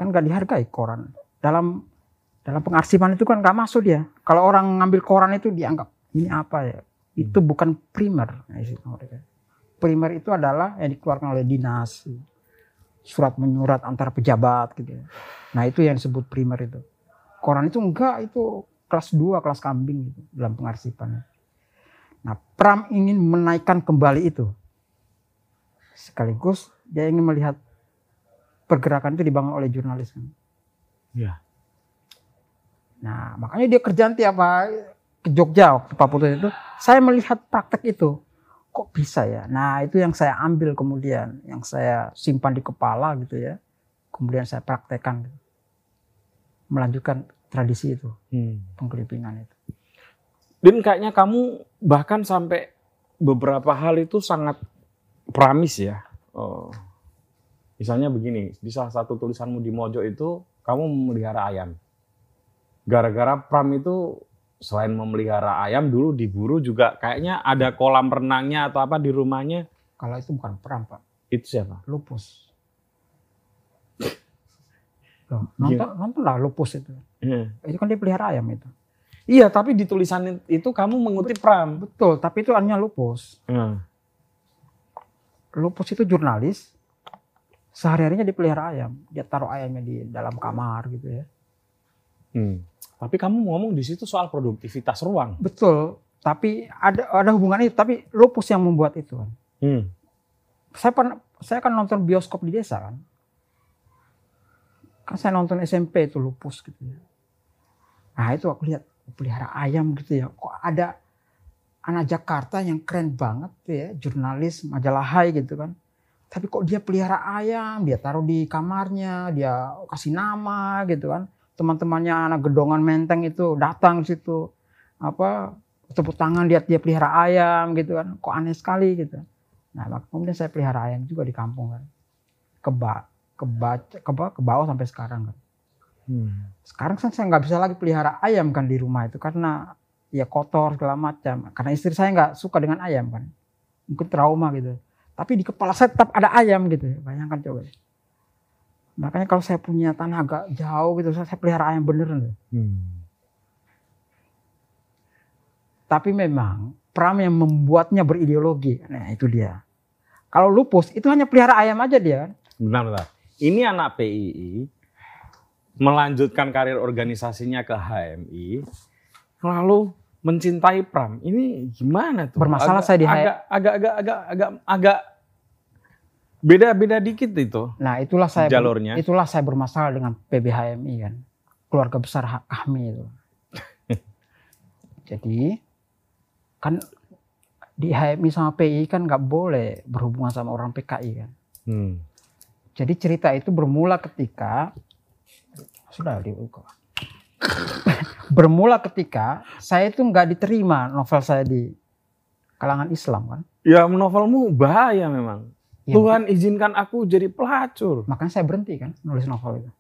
kan nggak dihargai koran. Dalam dalam pengarsipan itu kan nggak masuk dia. Kalau orang ngambil koran itu dianggap ini apa ya? Itu bukan primer. Nah. Primer itu adalah yang dikeluarkan oleh dinas, surat menyurat antar pejabat gitu. ya. Nah itu yang disebut primer itu. Koran itu enggak itu kelas 2, kelas kambing gitu dalam pengarsipan. Nah, Pram ingin menaikkan kembali itu. Sekaligus dia ingin melihat pergerakan itu dibangun oleh jurnalis kan. Iya. Nah, makanya dia kerjaan tiap hari ke Jogja waktu Pak Putu itu, saya melihat praktek itu. Kok bisa ya? Nah, itu yang saya ambil kemudian, yang saya simpan di kepala gitu ya. Kemudian saya praktekkan. Melanjutkan tradisi itu, Hmm. pengkelipingan itu. Dan kayaknya kamu bahkan sampai beberapa hal itu sangat pramis ya. Oh. Misalnya begini, di salah satu tulisanmu di Mojo itu kamu memelihara ayam. Gara-gara Pram itu selain memelihara ayam dulu diburu juga kayaknya ada kolam renangnya atau apa di rumahnya. Kalau itu bukan Pram, Pak. Itu siapa? Lupus. Loh, nonton, nonton lah lupus itu. Iya. Itu kan dia pelihara ayam itu. Iya, tapi di tulisan itu kamu mengutip Pram. Betul, tapi itu hanya lupus. Hmm. Lupus itu jurnalis. Sehari-harinya dia pelihara ayam. Dia taruh ayamnya di dalam kamar gitu ya. Hmm. Tapi kamu ngomong di situ soal produktivitas ruang. Betul, tapi ada ada hubungan itu. Tapi lupus yang membuat itu kan. Hmm. Saya pernah, saya kan nonton bioskop di desa kan. Kan saya nonton SMP itu lupus gitu ya. Nah itu aku lihat pelihara ayam gitu ya. Kok ada anak Jakarta yang keren banget tuh ya, jurnalis majalah Hai gitu kan. Tapi kok dia pelihara ayam, dia taruh di kamarnya, dia kasih nama gitu kan. Teman-temannya anak gedongan menteng itu datang ke situ. Apa tepuk tangan lihat dia pelihara ayam gitu kan. Kok aneh sekali gitu. Nah, maka kemudian saya pelihara ayam juga di kampung kan. Keba, keba, keba, ke bawah sampai sekarang kan. Hmm. Sekarang kan saya nggak bisa lagi pelihara ayam kan di rumah itu karena ya kotor segala macam. Karena istri saya nggak suka dengan ayam kan. Mungkin trauma gitu. Tapi di kepala saya tetap ada ayam gitu. Bayangkan coba. Makanya kalau saya punya tanah agak jauh gitu, saya, saya pelihara ayam beneran. Hmm. Tapi memang Pram yang membuatnya berideologi. Nah itu dia. Kalau lupus itu hanya pelihara ayam aja dia. Bentar, bentar. Ini anak PII melanjutkan karir organisasinya ke HMI, lalu mencintai Pram. Ini gimana tuh? Bermasalah Agak- saya di agak, agak agak agak agak agak beda-beda dikit itu. Nah itulah saya Jalurnya. itulah saya bermasalah dengan PBHMI kan. Keluarga besar Kahmi itu. Jadi kan di HMI sama PI kan nggak boleh berhubungan sama orang PKI kan. Hmm. Jadi cerita itu bermula ketika sudah dibuka. Bermula ketika saya itu nggak diterima novel saya di kalangan Islam kan. Ya novelmu bahaya memang. Ya, Tuhan izinkan aku jadi pelacur. makanya saya berhenti kan nulis novel itu.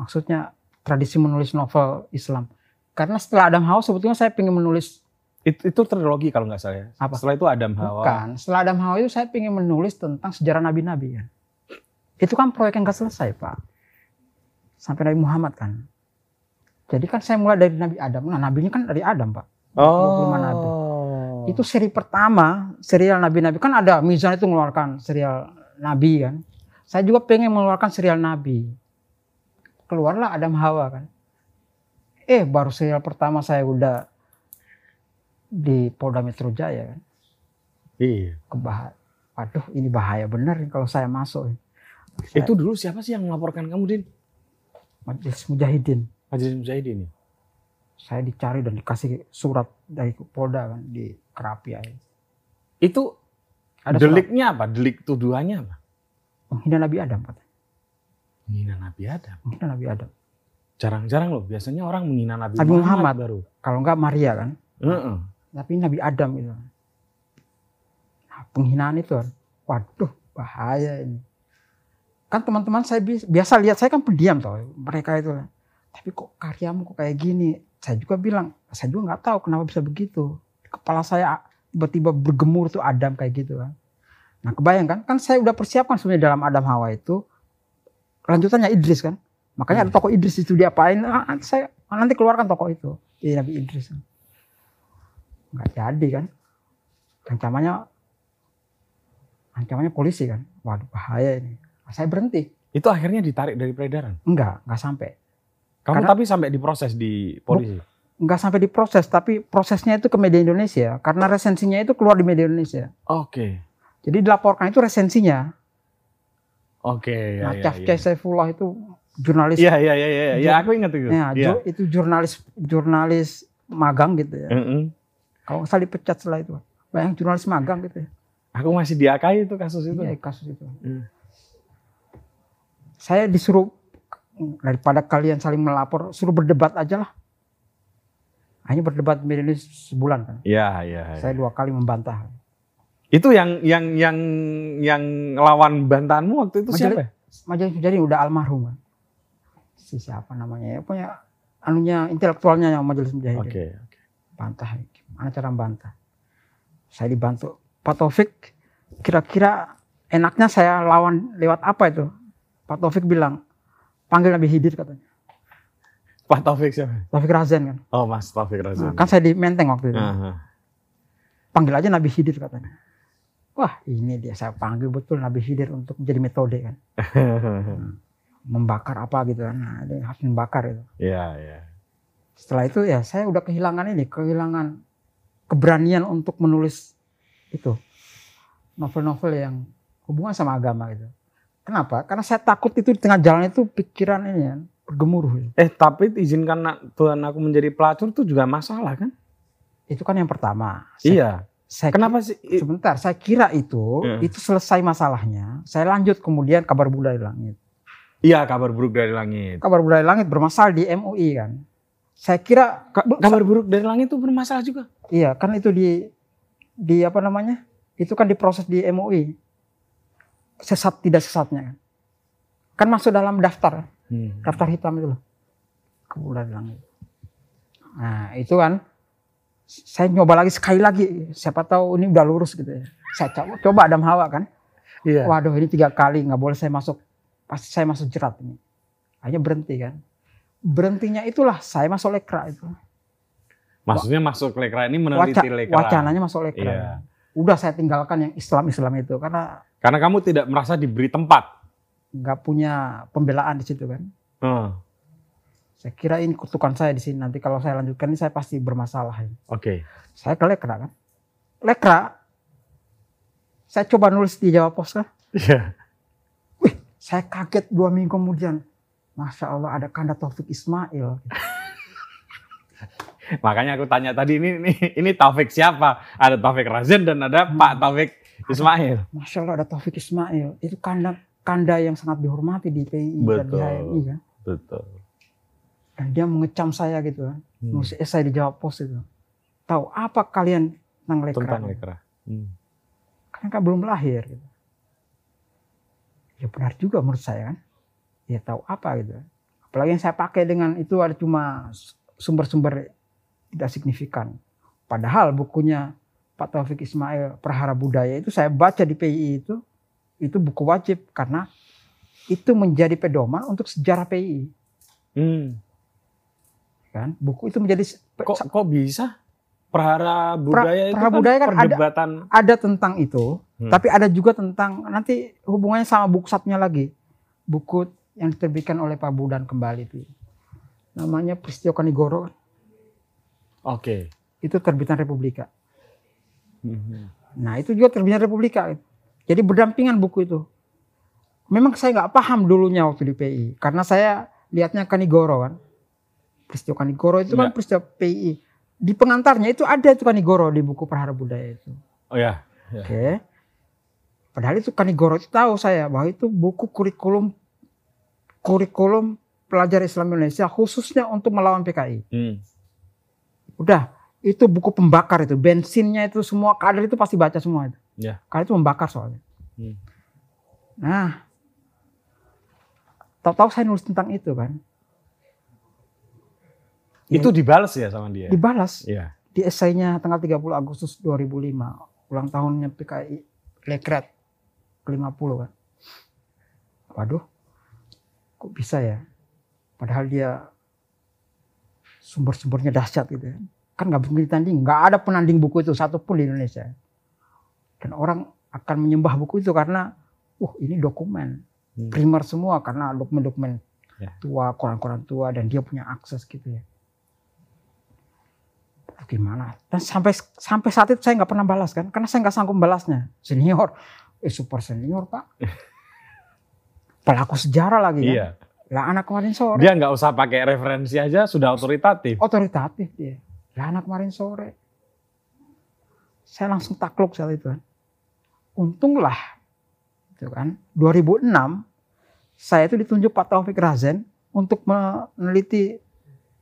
Maksudnya tradisi menulis novel Islam. Karena setelah Adam Hawa sebetulnya saya ingin menulis Itu, itu trilogi kalau nggak salah ya. Apa? Setelah itu Adam Hawa. bukan. Setelah Adam Hawa itu saya ingin menulis tentang sejarah nabi-nabi kan. Itu kan proyek yang gak selesai pak. Sampai Nabi Muhammad kan. Jadi kan saya mulai dari Nabi Adam. Nah nabinya kan dari Adam pak. 25 nabi. Oh. Itu seri pertama, serial nabi-nabi. Kan ada Mizan itu mengeluarkan serial nabi kan. Saya juga pengen mengeluarkan serial nabi. Keluarlah Adam Hawa kan. Eh baru serial pertama saya udah di Polda Metro Jaya kan. Iya. Kebahaya. Waduh ini bahaya bener kalau saya masuk. Saya, Itu dulu siapa sih yang melaporkan kamu, Din? Majelis Mujahidin. Majelis Mujahidin. ya? Saya dicari dan dikasih surat dari Polda kan di Kerapi aja. Itu Ada surat deliknya apa? Delik tuduhannya apa? menghina Nabi Adam katanya. Menghina Nabi Adam. Menghina Nabi Adam. Jarang-jarang loh. Biasanya orang menghina Nabi, Nabi Muhammad. baru. Kalau enggak Maria kan. Heeh. tapi Nabi Adam itu. Nah, penghinaan itu kan, waduh bahaya ini. Kan teman-teman saya bi- biasa lihat saya kan pendiam toh mereka itu. Tapi kok karyamu kok kayak gini? Saya juga bilang, saya juga nggak tahu kenapa bisa begitu. Kepala saya tiba-tiba bergemur tuh Adam kayak gitu kan. Nah kebayang kan, kan saya udah persiapkan sebenarnya dalam Adam Hawa itu lanjutannya Idris kan. Makanya ada tokoh Idris itu diapain? Ah, ah, saya nanti keluarkan tokoh itu. Jadi Nabi Idris nggak jadi kan ancamannya ancamannya polisi kan waduh bahaya ini saya berhenti Itu akhirnya ditarik dari peredaran. enggak enggak sampai Kamu Karena- tapi sampai diproses di polisi. nggak sampai diproses, tapi prosesnya itu ke media Indonesia karena resensinya itu keluar di media Indonesia. Oke. Jadi dilaporkan itu resensinya. Oke, ya, nah, ya, Caf ya. Saifullah itu jurnalis. Iya, iya, iya, iya, ya, aku ingat itu. Ya, ju- itu jurnalis jurnalis magang gitu ya. Mm-mm. Kalau nggak salah dipecat setelah itu. Banyak jurnalis magang gitu ya. Aku masih diakai itu kasus itu. Iya, kasus itu. Hmm. Saya disuruh daripada kalian saling melapor, suruh berdebat aja lah. Hanya berdebat di media ini sebulan kan. Iya, iya. iya. Saya dua kali membantah. Itu yang yang yang yang lawan bantahanmu waktu itu Majelis- siapa? ya? Majelis jadi udah almarhum kan. Si siapa namanya ya? Punya anunya intelektualnya yang majelis mujahidin. Oke, oke. Bantah. Gimana cara bantah? Saya dibantu. Pak Taufik kira-kira enaknya saya lawan lewat apa itu? Pak Taufik bilang panggil Nabi Hidir katanya. Pak Taufik siapa? Taufik Razan kan. Oh, Mas Taufik Razak. Nah, kan saya di Menteng waktu itu. Aha. Panggil aja Nabi Hidir katanya. Wah ini dia saya panggil betul Nabi Hidir untuk menjadi metode kan. Membakar apa gitu kan. Nah, dia harus membakar itu. Iya, iya. Setelah itu ya saya udah kehilangan ini, kehilangan keberanian untuk menulis itu novel-novel yang hubungan sama agama gitu. Kenapa? Karena saya takut itu di tengah jalan itu pikiran ini ya, bergemuruh. gitu. Eh, tapi izinkan Tuhan aku menjadi pelacur itu juga masalah kan? Itu kan yang pertama. Saya, Iya. Saya Kenapa sih? sebentar, saya kira itu Iya. itu selesai masalahnya. Saya lanjut kemudian kabar budaya langit. Iya, kabar buruk dari langit. Kabar budaya langit bermasalah di MUI kan. Saya kira Ka- kabar buruk dari langit itu bermasalah juga. Iya, kan itu di di apa namanya? Itu kan diproses di MUI. Sesat tidak sesatnya kan. Kan masuk dalam daftar, Hmm. daftar hitam itu loh. Kebulan langit. Nah, itu kan saya nyoba lagi sekali lagi. Siapa tahu ini udah lurus gitu ya. Saya coba, coba Adam Hawa kan. Iya. Waduh, ini tiga kali nggak boleh saya masuk. Pasti saya masuk jerat ini. Hanya berhenti kan. Berhentinya itulah saya masuk lekra itu. Maksudnya masuk lekra ini Waca- meneliti lekra. wacananya masuk lekra. Iya. Udah saya tinggalkan yang Islam-Islam itu karena Karena kamu tidak merasa diberi tempat. nggak punya pembelaan di situ kan. Hmm. Saya kira ini kutukan saya di sini nanti kalau saya lanjutkan ini saya pasti bermasalah. Oke. Saya ke Lekra kan. Lekra, saya coba nulis di Jawa Pos kan. Iya. Saya kaget dua minggu kemudian. Masya Allah ada Kanda Taufik Ismail. Makanya aku tanya tadi ini ini, ini Taufik siapa? Ada Taufik Razan dan ada Hmm. Pak Taufik Ismail. Masya Allah ada Taufik Ismail. Itu Kanda Kanda yang sangat dihormati di PI dan di. HMI kan. Betul. Dan dia mengecam saya gitu kan. Hmm. Nulis esai di Jawa Pos itu. Tahu apa kalian tentang Lekra? Tentang lekra. Hmm. kan kan belum lahir gitu. Ya benar juga menurut saya kan. Ya tahu apa gitu. Apalagi yang saya pakai dengan itu ada cuma sumber-sumber tidak signifikan. Padahal bukunya Pak Taufik Ismail Perhara Budaya itu saya baca di PI itu itu buku wajib karena itu menjadi pedoman untuk sejarah PI Hmm. kan. Buku itu menjadi Kok kok bisa? Perhara budaya itu Perhara kan budaya kan ada- perdebatan. ada tentang itu, Hmm. tapi ada juga tentang nanti hubungannya sama buku satunya lagi. Buku yang diterbitkan oleh Pak Budan kembali itu. Namanya Peristiwa Kanigoro. Oke. Itu terbitan Republika. Hmm. Nah, itu juga terbitan Republika. Jadi berdampingan buku itu. Memang saya nggak paham dulunya waktu di PI karena saya lihatnya Kanigoro kan. Peristiwa Kanigoro itu kan Ya. peristiwa PI. Di pengantarnya itu ada itu Kanigoro di buku Perhara Budaya itu. Oh ya. Oke. Padahal itu Kanigoro itu tahu saya bahwa itu buku kurikulum kurikulum pelajar Islam Indonesia khususnya untuk melawan PKI. Hmm. Udah, itu buku pembakar itu, bensinnya itu semua kader itu pasti baca semua itu. Ya. Karena itu membakar soalnya. Hmm. Nah, tahu-tahu saya nulis tentang itu kan. Ya, Itu dibalas ya sama dia. dibalas Iya. di esainya tanggal 30 Agustus 2005, ulang tahunnya PKI Lekret ke-50 kan. Waduh, kok bisa ya? Padahal dia sumber-sumbernya dahsyat gitu ya. Kan nggak bisa ditanding, nggak ada penanding buku itu satupun di Indonesia. Dan orang akan menyembah buku itu karena, uh ini dokumen Hmm. primer semua karena dokumen-dokumen Ya. tua, koran-koran tua dan dia punya akses gitu ya. Gimana? Dan sampai sampai saat itu saya nggak pernah balas kan, karena saya nggak sanggup balasnya. Senior, eh super senior pak. Pelaku sejarah lagi kan. Iya. Lah anak kemarin sore. Dia nggak usah pakai referensi aja sudah otoritatif. otoritatif dia. Lah anak kemarin sore. Saya langsung takluk saat itu kan. Untunglah. Gitu kan. 2006 saya itu ditunjuk Pak Taufik Razen untuk meneliti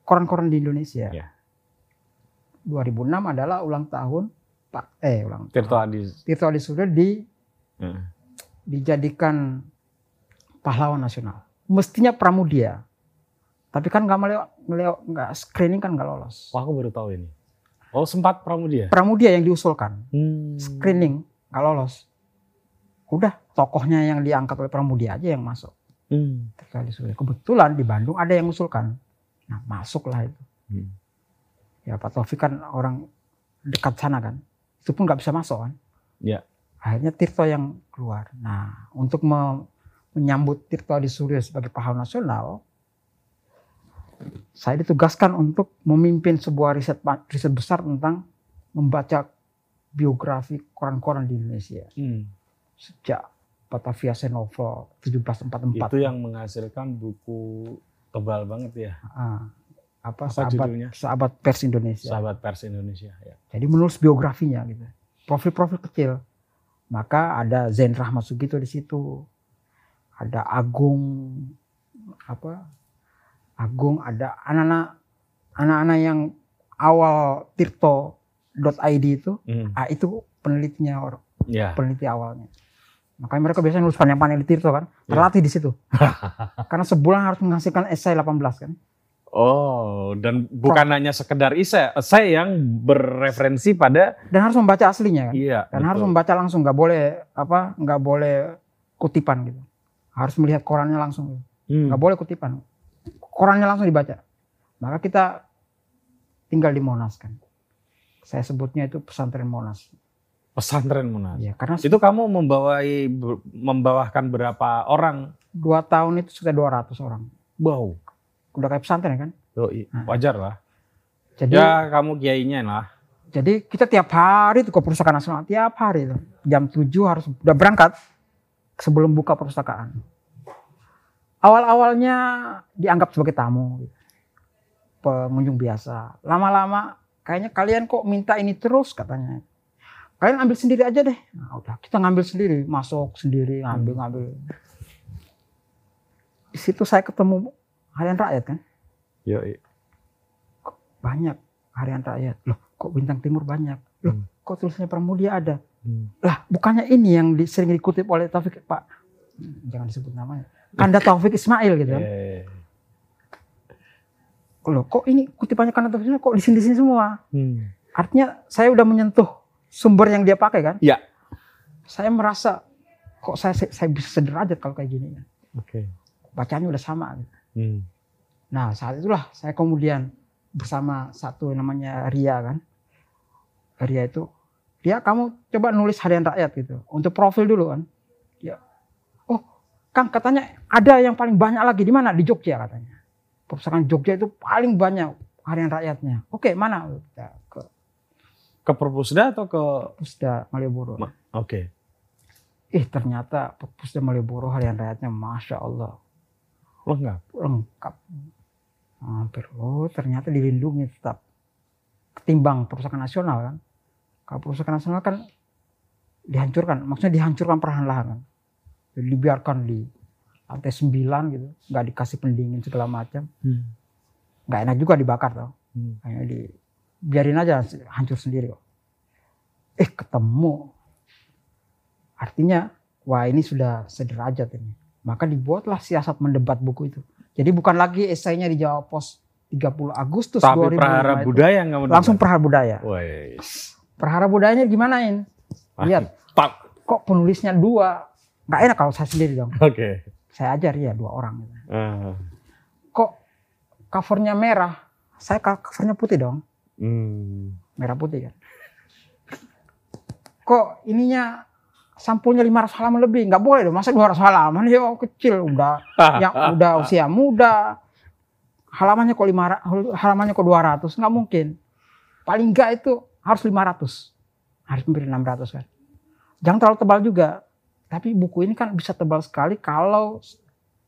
koran-koran di Indonesia. Ya. 2006 adalah ulang tahun Pak eh ulang Tirto tahun. Adi. Tirto Adi Suryo di Heeh. dijadikan pahlawan nasional. Mestinya pramudia. Tapi kan nggak melewat, melewat nggak screening kan nggak lolos. Wah, aku baru tahu ini. Oh, sempat Pramudia. Pramudia yang diusulkan. Hmm. screening nggak lolos. Udah tokohnya yang diangkat oleh Pramudia aja yang masuk. Hmm. Kebetulan di Bandung ada yang usulkan. Nah masuklah itu. Hmm. Ya Pak Taufik kan orang dekat sana kan. Itu pun nggak bisa masuk kan. Ya. Akhirnya Tirto yang keluar. Nah untuk me- menyambut Tirto Adi Suryo sebagai pahlawan nasional. Saya ditugaskan untuk memimpin sebuah riset riset besar tentang membaca biografi koran-koran di Indonesia. Hmm. sejak Batavia Senovo 1744 Itu yang menghasilkan buku tebal banget ya. Ah, apa, Apa sahabat judulnya? sahabat pers Indonesia. Sahabat pers Indonesia. Ya. Jadi menulis biografinya gitu. Profil-profil kecil. Maka ada Zain Rahmat Sugito di situ. Ada Agung apa? Agung ada anak-anak anak-anak yang awal tirto.id itu, Hmm. ah itu penelitinya or- Ya. peneliti awalnya. Makanya mereka biasanya nulis panjang-panjang di Tirto kan, Iya. terlatih di situ. Karena sebulan harus menghasilkan esai 18 kan. Oh, dan bukan hanya sekedar isai, esai yang berreferensi pada Dan harus membaca aslinya kan. iya. Dan harus membaca langsung, nggak boleh apa, nggak boleh kutipan gitu. Harus melihat korannya langsung, gitu. Hmm. boleh kutipan. Korannya langsung dibaca. Maka kita tinggal di Monas kan. Saya sebutnya itu pesantren Monas. Pesantren Monas. Ya, karena Itu kamu membawai membawakan berapa orang? dua tahun itu sudah 200 orang. Wow. Udah kayak pesantren kan. Yoi, Nah. wajar lah. Jadi Ya kamu kiainya lah. Jadi kita tiap hari tuh ke perpustakaan nasional, tiap hari tuh. Jam 7 harus udah berangkat sebelum buka perpustakaan. Awal-awalnya dianggap sebagai tamu, gitu. pengunjung biasa. Lama-lama kayaknya kalian kok minta ini terus katanya. Kalian ambil sendiri aja deh. Nah, udah kita ngambil sendiri, masuk sendiri, ngambil ngambil. Di situ saya ketemu harian rakyat kan, Yoi. banyak harian rakyat. Loh, kok bintang timur banyak? Loh, Hmm. kok tulisannya Pramudia ada? Hmm. Lah, bukannya ini yang sering dikutip oleh Taufik Pak? Hmm, Jangan disebut namanya. Kanda Taufik Ismail gitu kan. Eh. Loh, kok ini kutipannya Kanda Taufik Ismail kok di sini-sini semua? Hmm. Artinya saya udah menyentuh sumber yang dia pakai kan? Ya. Saya merasa kok saya saya bisa sederajat kalau kayak gini. Oke. Bacanya udah sama. gitu. Hmm. Nah, saat itulah saya kemudian bersama satu namanya Ria kan. Ria itu, Ria kamu coba nulis harian rakyat gitu. Untuk profil dulu kan. Ya. Kang katanya ada yang paling banyak lagi di mana? Di Jogja katanya. Perpustakaan Jogja itu paling banyak harian rakyatnya. Oke, mana? Kita ke Ke Perpusda atau ke Pusda Malioboro. Ma- Oke. Eh ternyata Pusda Malioboro harian rakyatnya Masya Allah. Lengkap. lengkap. Hampir, oh ternyata dilindungi tetap. Ketimbang perpustakaan nasional kan. Kalau perpustakaan nasional kan dihancurkan, maksudnya dihancurkan perlahan-lahan kan. Jadi dibiarkan di lantai 9 gitu, nggak dikasih pendingin segala macam. Hmm. Nggak enak juga dibakar tau. Hmm. Kayak di biarin aja hancur sendiri kok. Eh ketemu. Artinya wah ini sudah sederajat ini. Maka dibuatlah siasat mendebat buku itu. Jadi bukan lagi esainya di Jawa Pos 30 Agustus Tapi 2005 prahara itu. budaya yang kamu Langsung perhara budaya. Wes. Perhara budayanya gimanain? Lihat. Mantap. Kok penulisnya dua? Nggak enak kalau saya sendiri dong. Oke. Saya ajar ya dua orang. Ah. Kok covernya merah? Saya covernya putih dong. Hmm. merah putih kan. Kok ininya sampulnya 500 halaman lebih? Nggak boleh dong, masa 200 halaman? Ya kecil, udah yang udah usia muda. Halamannya kok 500, halamannya kok 200? Nggak mungkin. paling enggak itu harus 500. Harus hampir 600 kan. Jangan terlalu tebal juga. Tapi buku ini kan bisa tebal sekali kalau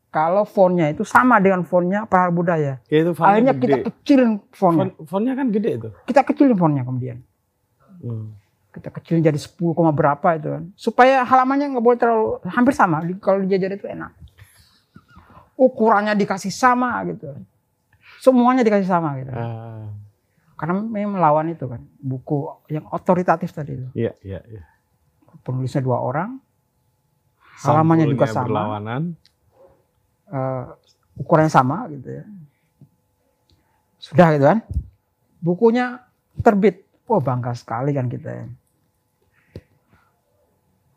kalau fontnya itu sama dengan fontnya Prahara Budaya. Ya itu Akhirnya gede. kita kecilin fontnya. Font- fontnya kan gede itu. Kita kecilin fontnya kemudian. Hmm. Kita kecilin jadi 10, koma berapa itu kan. Supaya halamannya nggak boleh terlalu hampir sama. Kalau dijajar itu enak. Ukurannya dikasih sama gitu. Semuanya dikasih sama gitu. Ah, Karena memang melawan itu kan. Buku yang otoritatif tadi itu. Iya, iya, iya. Penulisnya dua orang. Halamannya juga sama. Berlawanan. eh, ukurannya sama gitu ya. Sudah gitu kan. Bukunya terbit. Wah bangga sekali kan kita ya.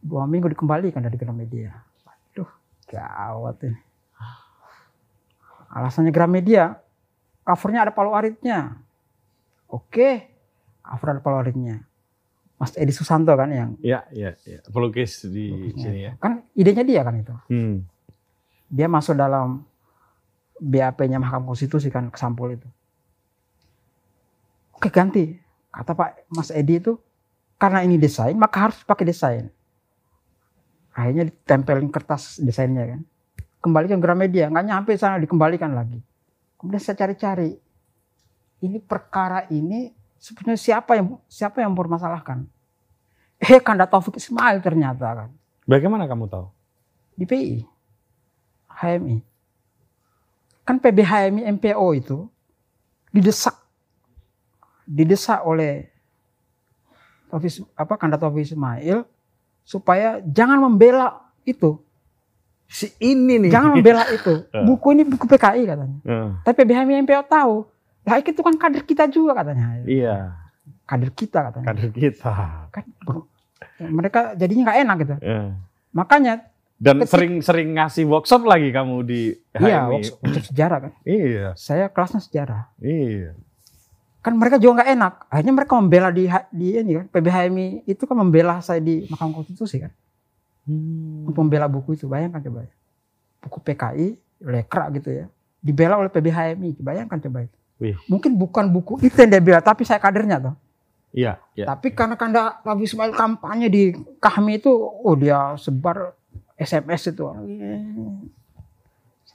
Dua minggu dikembalikan dari Gramedia. Waduh gawat ini. Alasannya Gramedia, covernya ada palu aritnya. Oke, cover ada palu aritnya. Mas Edi Susanto kan yang Iya, iya, iya. Pelukis di pelukisnya. sini ya. kan idenya dia kan itu. Hmm. dia masuk dalam BAP-nya Mahkamah Konstitusi kan kesampul itu. Oke ganti. Kata Pak Mas Edi itu karena ini desain maka harus pakai desain. Akhirnya ditempelin kertas desainnya kan. Kembalikan Gramedia, nggak nyampe sana dikembalikan lagi. Kemudian saya cari-cari. Ini perkara ini sebenarnya siapa yang siapa yang mempermasalahkan? Eh Kanda Taufik Ismail ternyata kan Bagaimana kamu tahu? di PI, HMI. Kan PB HMI MPO itu didesak, didesak oleh Taufik, apa Kanda Taufik Ismail supaya jangan membela itu, Si ini nih. jangan membela itu. Eh. Buku ini buku PKI katanya. Eh, Tapi PB HMI MPO tahu, lah itu kan kader kita juga katanya. iya, Kader kita katanya. kader kita. Kan mereka jadinya nggak enak gitu. Eh. Makanya Dan sering-sering ngasih workshop lagi kamu di iya HMI. workshop- workshop sejarah kan. Iya, Saya kelasnya sejarah. iya. kan mereka juga nggak enak. Akhirnya mereka membela di di ini kan PBHMI itu kan membela saya di Mahkamah Konstitusi kan Hmm. membela buku itu. Bayangkan coba ya. Buku PKI lekra gitu ya. Dibela oleh PBHMI. Bayangkan coba itu. Wih. Mungkin bukan buku itu yang dia bela, tapi saya kadernya tuh. Iya, iya. Tapi karena kanda Rabi Ismail kampanye di Kahmi itu, oh dia sebar SMS itu.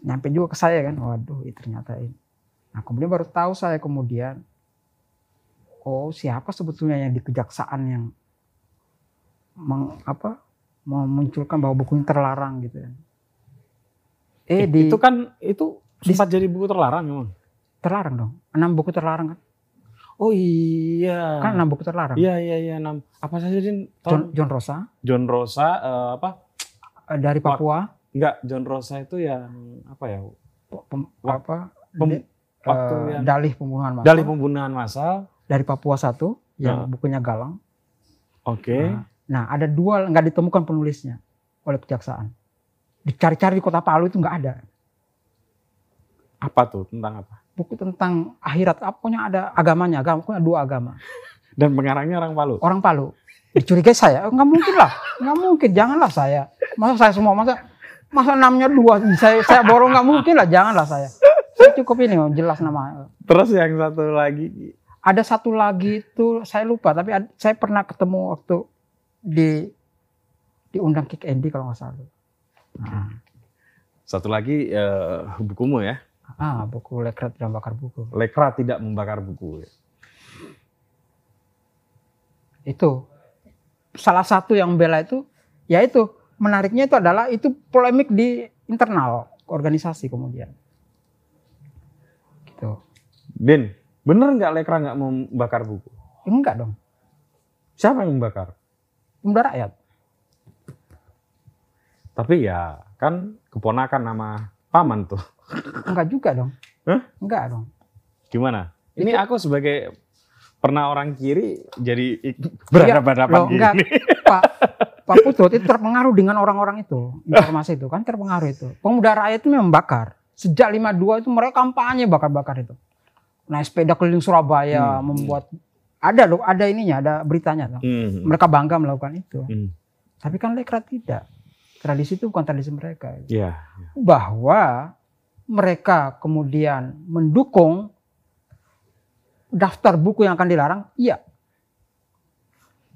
Nyampe juga ke saya kan, waduh ini ternyata ini. Nah kemudian baru tahu saya kemudian, oh siapa sebetulnya yang di kejaksaan yang meng, apa, memunculkan bahwa buku ini terlarang gitu ya. Eh di Itu kan itu di- sempat jadi buku terlarang memang. Terlarang dong, enam buku terlarang kan? Oh iya. Kan enam buku terlarang. Iya, iya, iya. Enam. Apa saja Din? John, John Rosa John Rosa eh, apa? eh, dari Papua, Enggak, John Rosa itu yang apa ya? pem- Wak- apa Pem- waktu eh, yang dalih pembunuhan massal dalih pembunuhan massal. dari Papua satu yang Nah. bukunya Galang. Oke. Nah, Nah ada dua nggak ditemukan penulisnya oleh kejaksaan. Dicari-cari di kota Palu itu nggak ada. Apa tuh? Tentang apa? Buku tentang akhirat, pokoknya ada agamanya, agama, pokoknya dua agama. Dan pengarangnya orang Palu. Orang Palu. Dicurigai saya, "Oh, nggak mungkin lah, nggak mungkin, janganlah saya. Masa saya semua, masa masa enamnya dua, saya saya borong nggak mungkin lah, janganlah saya. Saya cukup ini jelas nama. Terus yang satu lagi Ada satu lagi itu saya lupa, tapi ad- saya pernah ketemu waktu di diundang Kick Andy kalau nggak salah. Nah, satu lagi eh, bukumu ya. Ah buku lekret dan bakar buku. Lekra tidak membakar buku. Itu salah satu yang bela itu, ya itu menariknya itu adalah itu polemik di internal organisasi kemudian. Gitu. Din, bener nggak Lekra nggak membakar buku? Enggak dong, Siapa yang membakar? muda rakyat. Tapi ya kan keponakan nama paman tuh. Enggak juga dong. Hah? Enggak dong. Gimana? Ini aku sebagai pernah orang kiri jadi Loh, berhadapan-hadapan gini. enggak. Pak Pak Putut itu terpengaruh dengan orang-orang itu, informasi itu kan terpengaruh itu. Pemuda rakyat itu memang bakar. Sejak 52 itu mereka kampanye bakar-bakar itu. Naik sepeda keliling Surabaya, Hmm. membuat ada loh, ada ininya, ada beritanya. Hmm. Mereka bangga melakukan itu. Hmm. Tapi kan Lekra tidak. Tradisi itu bukan tradisi mereka. Iya. Bahwa mereka kemudian mendukung daftar buku yang akan dilarang? Iya.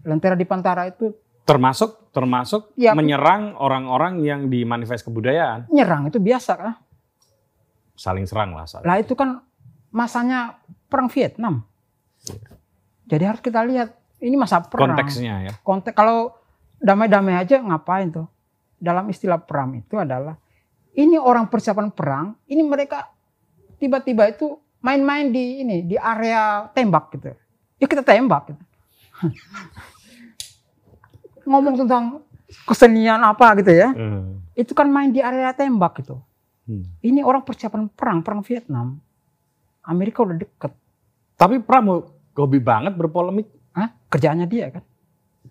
Lentera di Pantara itu Termasuk termasuk Ya. menyerang orang-orang yang di manifest kebudayaan. nyerang itu biasa kan. Saling serang lah. saling. Lah itu kan masanya perang Vietnam. Jadi harus kita lihat ini masa perang. Konteksnya ya. Konteks kalau damai-damai aja ngapain tuh? Dalam istilah perang itu adalah ini orang persiapan perang, ini mereka tiba-tiba itu main-main di ini di area tembak gitu. Ya kita tembak gitu. Ngomong tentang kesenian apa gitu ya. Hmm. Itu kan main di area tembak gitu. Hmm. Ini orang persiapan perang, perang Vietnam. Amerika udah deket. Tapi Pram hobi banget berpolemik. Hah? Kerjaannya dia kan.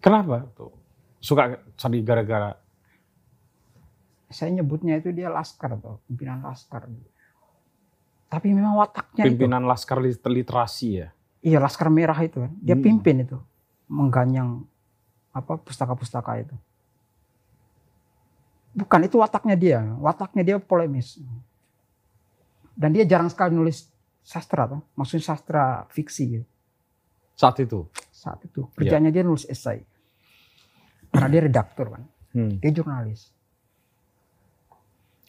Kenapa? Tuh. Suka tadi gara-gara Saya nyebutnya itu dia laskar tuh, pimpinan laskar. Tapi memang wataknya itu. pimpinan laskar lit- literasi ya. Iya laskar merah itu kan. Dia Hmm. pimpin itu. Mengganyang apa pustaka-pustaka itu. Bukan itu wataknya dia. Wataknya dia polemis. Dan dia jarang sekali nulis sastra tuh. Maksudnya sastra fiksi gitu. Saat itu. Saat itu. Kerjanya dia nulis esai. Karena dia redaktur kan. Hmm. Dia jurnalis.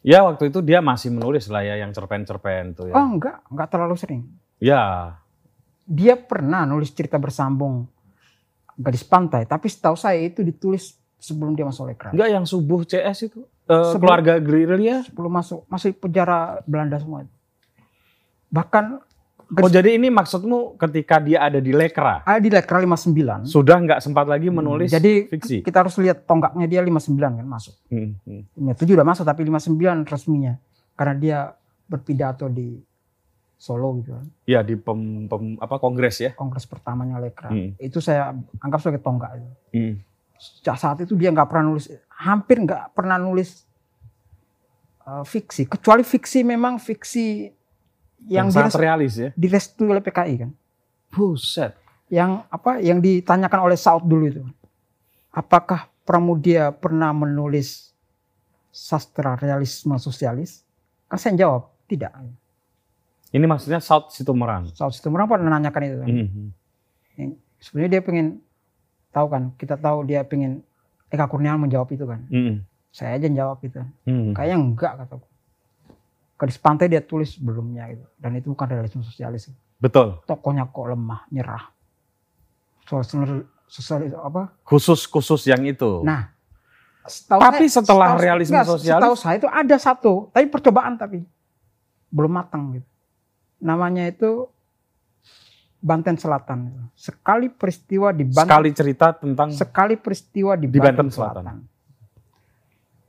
Ya waktu itu dia masih menulis lah ya yang cerpen-cerpen tuh ya. Oh enggak, enggak terlalu sering. Ya. Dia pernah nulis cerita bersambung gadis pantai, tapi setahu saya itu ditulis sebelum dia masuk lekra. Enggak yang subuh CS itu. Eh, Sebelum- keluarga gerilya. Sebelum masuk masih penjara Belanda semua itu. Bahkan Oh jadi ini maksudmu ketika dia ada di Lekra. ada di lekra 59. Sudah nggak sempat lagi menulis Hmm, Jadi fiksi. kita harus lihat tonggaknya dia 59 kan masuk. Hmm, hmm. Ya, 7 udah masuk tapi 59 resminya. Karena dia berpidato di Solo gitu kan. Ya di pem, pem- apa kongres ya. Kongres pertamanya lekra. Hmm. Itu saya anggap sebagai tonggak itu. Hmm. Sejak saat itu dia nggak pernah nulis, hampir nggak pernah nulis uh, fiksi. Kecuali fiksi memang fiksi yang, Yang sangat realis ya. direstui oleh PKI kan. Buset. Yang apa? Yang ditanyakan oleh Saud dulu itu. Apakah Pramudia pernah menulis sastra realisme sosialis? Kan saya jawab tidak. Ini maksudnya South Situmorang. Saud Situmorang pernah menanyakan itu. Kan. Hmm. Yang Sebenarnya dia pengen tahu kan. Kita tahu dia pengen Eka Kurniawan menjawab itu kan. Hmm. Saya aja yang jawab itu. Hmm. Kayaknya enggak kataku. Gadis pantai dia tulis sebelumnya gitu. Dan itu bukan realisme sosialis. Betul. Tokohnya kok lemah, nyerah. Soal sosialis apa? Khusus khusus yang itu. Nah, setahu Tapi saya- setelah setahu- realisme enggak, sosialis- Setahu saya itu ada satu, tapi percobaan tapi belum matang gitu. Namanya itu Banten Selatan. Sekali peristiwa di Banten Sekali cerita tentang sekali peristiwa di, Di Banten, Banten Selatan. Selatan.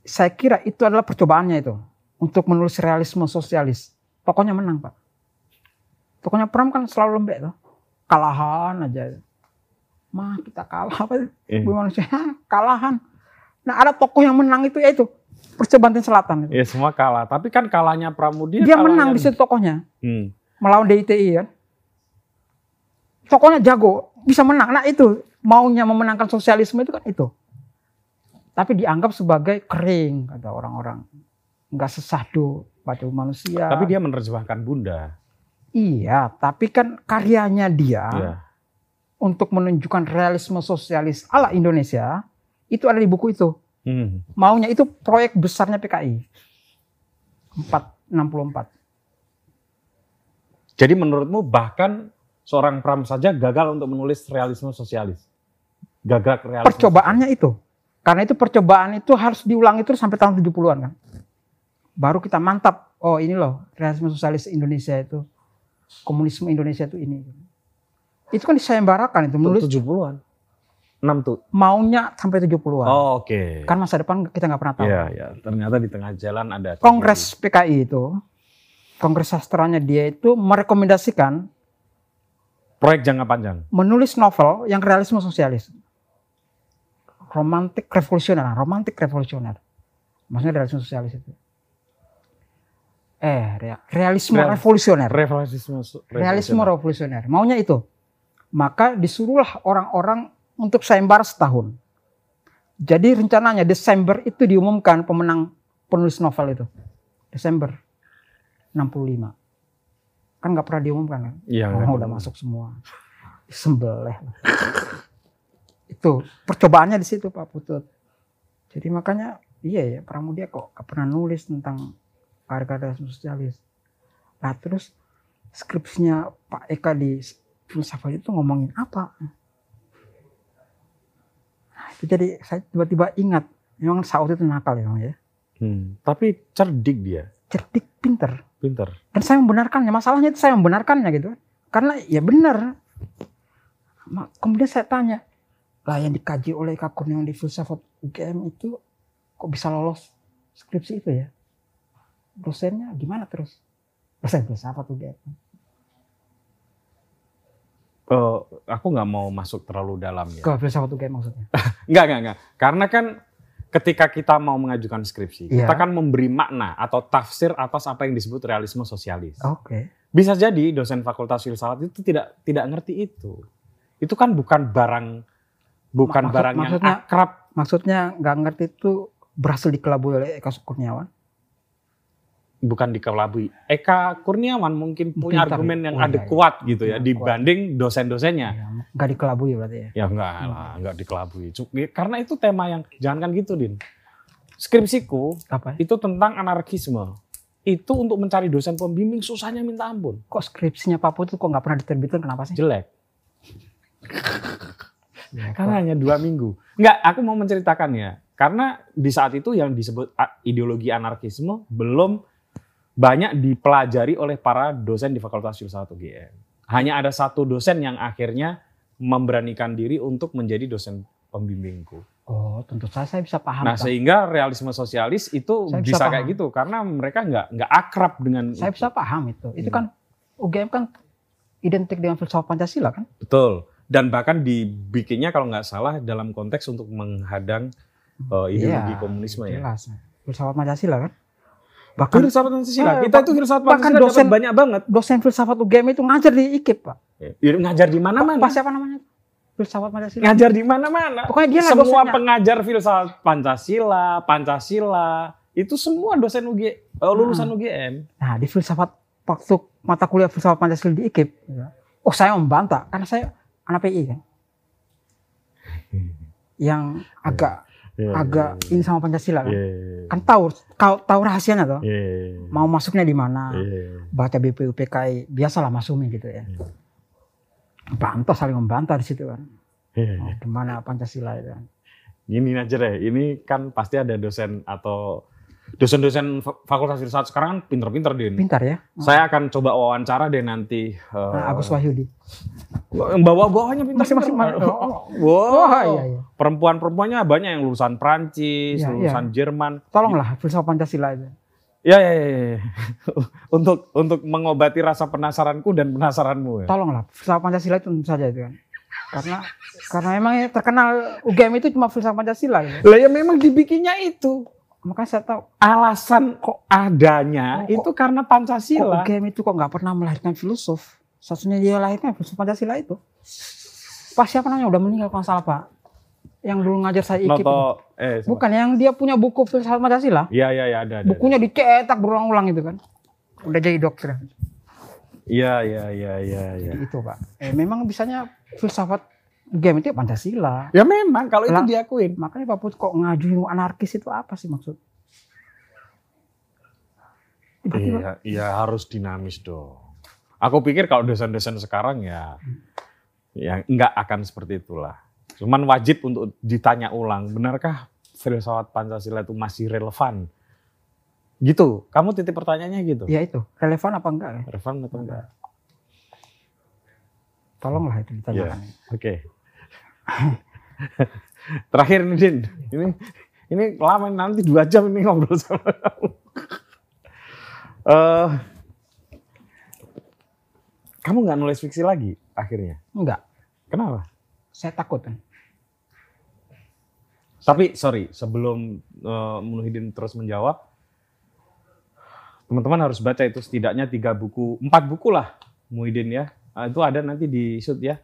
Saya kira itu adalah percobaannya itu untuk menulis realisme sosialis. Pokoknya menang pak. Pokoknya Pram kan selalu lembek tuh, kalahan aja. Mah kita kalah apa? Eh. Bu manusia "Hah, kalahan. Nah ada tokoh yang menang itu yaitu percobaan Banten Selatan. Itu. ya semua kalah. Tapi kan kalahnya Pramudia. Dia kalahnya- menang di situ tokohnya Hmm. melawan DITI kan. Tokohnya jago, bisa menang. Nah itu maunya memenangkan sosialisme itu kan itu. Tapi dianggap sebagai kering kata orang-orang. Enggak sesahdu pada manusia. Tapi dia menerjemahkan Bunda. Iya, tapi kan karyanya dia Iya. untuk menunjukkan realisme sosialis ala Indonesia itu ada di buku itu. Hmm. Maunya itu proyek besarnya PKI. 464. Jadi menurutmu bahkan seorang Pram saja gagal untuk menulis realisme sosialis. Gagal realisme. percobaannya itu. Karena itu percobaan itu harus diulangi terus sampai tahun 70-an kan. Baru kita mantap, oh ini loh realisme sosialis Indonesia itu. Komunisme Indonesia itu ini. Itu kan disayembarakan itu menulis 70-an. 6 tuh. maunya sampai 70-an. Oh, oke. Kan masa depan kita nggak pernah tahu. Iya, iya. Ternyata di tengah jalan ada Kongres PKI itu, Kongres sastranya dia itu merekomendasikan proyek jangka panjang. menulis novel yang realisme sosialis. Romantik revolusioner, romantik revolusioner. Maksudnya realisme sosialis itu. Eh, rea- realisme Real- revolusioner. Realisme Realisme revolusioner. Maunya itu. Maka disuruhlah orang-orang untuk sayembara setahun. Jadi rencananya Desember itu diumumkan pemenang penulis novel itu. Desember 65. kan nggak pernah diumumkan kan. Iya. Oh, nggak udah masuk semua. Sembelih. itu percobaannya di situ Pak Putut. Jadi makanya iya ya Pramudia kok gak pernah nulis tentang karya-karya sosialis. Nah terus skripsinya Pak Eka di filsafat itu ngomongin apa? Nah, itu jadi saya tiba-tiba ingat, memang Saud itu nakal ya, ya. Hmm, Tapi cerdik dia, cerdik, pinter. pinter. Dan saya membenarkannya, masalahnya itu saya membenarkannya gitu. Karena ya benar. Kemudian saya tanya, lah yang dikaji oleh Kak Kurniawan di filsafat UGM itu kok bisa lolos skripsi itu ya? Dosennya gimana terus? Dosen filsafat UGM. Eh, aku nggak mau masuk terlalu dalam ya. Ke filsafat UGM maksudnya. Enggak, enggak, enggak. Karena kan ketika kita mau mengajukan skripsi, Iya. kita kan memberi makna atau tafsir atas apa yang disebut realisme sosialis. Oke. Bisa jadi dosen fakultas filsafat itu tidak tidak ngerti itu. Itu kan bukan barang bukan Maksud- barang yang maksudnya- akrab. Maksudnya nggak ngerti itu berhasil dikelabui oleh Eka Kurniawan. Bukan dikelabui. Eka Kurniawan mungkin punya Pintar argumen ya. yang Oh, iya, adekuat gitu ya kuat. dibanding dosen-dosennya. Ya, nggak dikelabui berarti ya. Ya enggak lah, enggak dikelabui. Cu- Karena itu tema yang jangankan gitu, Din. Skripsiku Apa? ya? itu tentang anarkisme. Itu untuk mencari dosen pembimbing susahnya minta ampun. Kok skripsinya Pak Putut kok nggak pernah diterbitkan? Kenapa sih? Jelek. Ya, Karena hanya dua minggu. Enggak, aku mau menceritakannya. Karena di saat itu yang disebut ideologi anarkisme belum banyak dipelajari oleh para dosen di Fakultas Filsafat UGM. Hanya ada satu dosen yang akhirnya memberanikan diri untuk menjadi dosen pembimbingku. Oh, tentu saja saya bisa paham. Nah, Kang. sehingga realisme sosialis itu Saya bisa bisa, kayak gitu karena mereka nggak nggak akrab dengan saya itu. bisa paham itu. Itu Hmm. kan UGM kan identik dengan filsafat Pancasila kan? Betul. Dan bahkan dibikinnya kalau nggak salah dalam konteks untuk menghadang uh, ideologi Iya, komunisme ya. Jelas. Filsafat Pancasila kan? Bahkan Filsafat Pancasila. Eh, Kita itu filsafat bahkan Pancasila dapat dosen- banyak banget. dosen filsafat UGM itu ngajar di IKIP, Pak. Ya, ngajar di mana-mana. Pak siapa namanya? Filsafat Pancasila. Ngajar di mana-mana. Pokoknya dia lah Semua dosennya. pengajar filsafat Pancasila, Pancasila, itu semua dosen UG, eh, lulusan Hmm. UGM. Nah, di filsafat waktu mata kuliah filsafat Pancasila di IKIP. Oh, saya membantah karena saya anak PI kan. Yang agak Iya, agak ini sama Pancasila kan. Iya, Kan tahu tahu, tahu rahasianya toh. iya, Mau masuknya di mana? iya. Baca BPUPKI biasalah masumi gitu ya. Iya. Bantah saling membantah di situ kan. Iya. Oh, gimana Pancasila itu kan. Ini aja deh, ini kan pasti ada dosen atau dosen-dosen fa- fakultas filsafat sekarang kan pinter-pinter din. Pintar ya. Saya akan coba wawancara deh nanti. eh, Nah, Agus Wahyudi. bawa-bawanya pinter-pinter. Masing-masing. Wow. Oh, iya iya. Perempuan-perempuannya banyak yang lulusan Prancis, Iya, lulusan Jerman. Tolonglah filsafat Pancasila itu. Ya, ya, ya, ya. untuk untuk mengobati rasa penasaranku dan penasaranmu ya. Tolonglah filsafat Pancasila itu tentu saja itu kan. Karena karena memang ya terkenal UGM itu cuma filsafat Pancasila gitu. Lah ya memang dibikinnya itu. Makanya saya tahu Alasan kok adanya Oh, kok- itu karena kok Pancasila. UGM itu kok nggak pernah melahirkan filosof. Satunya dia lahirkan filsafat Pancasila itu. Pak siapa namanya udah meninggal kalau salah Pak. Yang dulu ngajar saya IKIP. itu. Noto eh? Bukan yang dia punya buku filsafat Pancasila. Iya, iya, iya, ada, ada. Bukunya dicetak berulang-ulang itu kan. Udah jadi dokter. Iya, iya, iya, iya, iya. Jadi itu Pak. Eh, memang bisanya filsafat UGM itu Pancasila. Ya memang kalau itu Lah. diakuin. Makanya Pak Put kok ngajuin anarkis itu apa sih maksud? Tiba-tiba Iya, iya harus dinamis dong. Aku pikir kalau dosen-dosen sekarang ya ya nggak akan seperti itulah. Cuman wajib untuk ditanya ulang, benarkah filsafat Pancasila itu masih relevan? Gitu. Kamu titip pertanyaannya gitu. ya itu relevan apa enggak ya? Relevan atau enggak? Tolonglah itu ditanyakan. Oke. Terakhir nih Din, ini ini lama nanti dua jam ini ngobrol sama kamu. Eh, kamu nggak nulis fiksi lagi akhirnya? Enggak, Kenapa? saya takut kan. Tapi sorry, sebelum uh, Muhyiddin terus menjawab, teman-teman harus baca itu setidaknya tiga buku, empat buku lah Muhyiddin ya. Ah, itu ada nanti di shoot ya.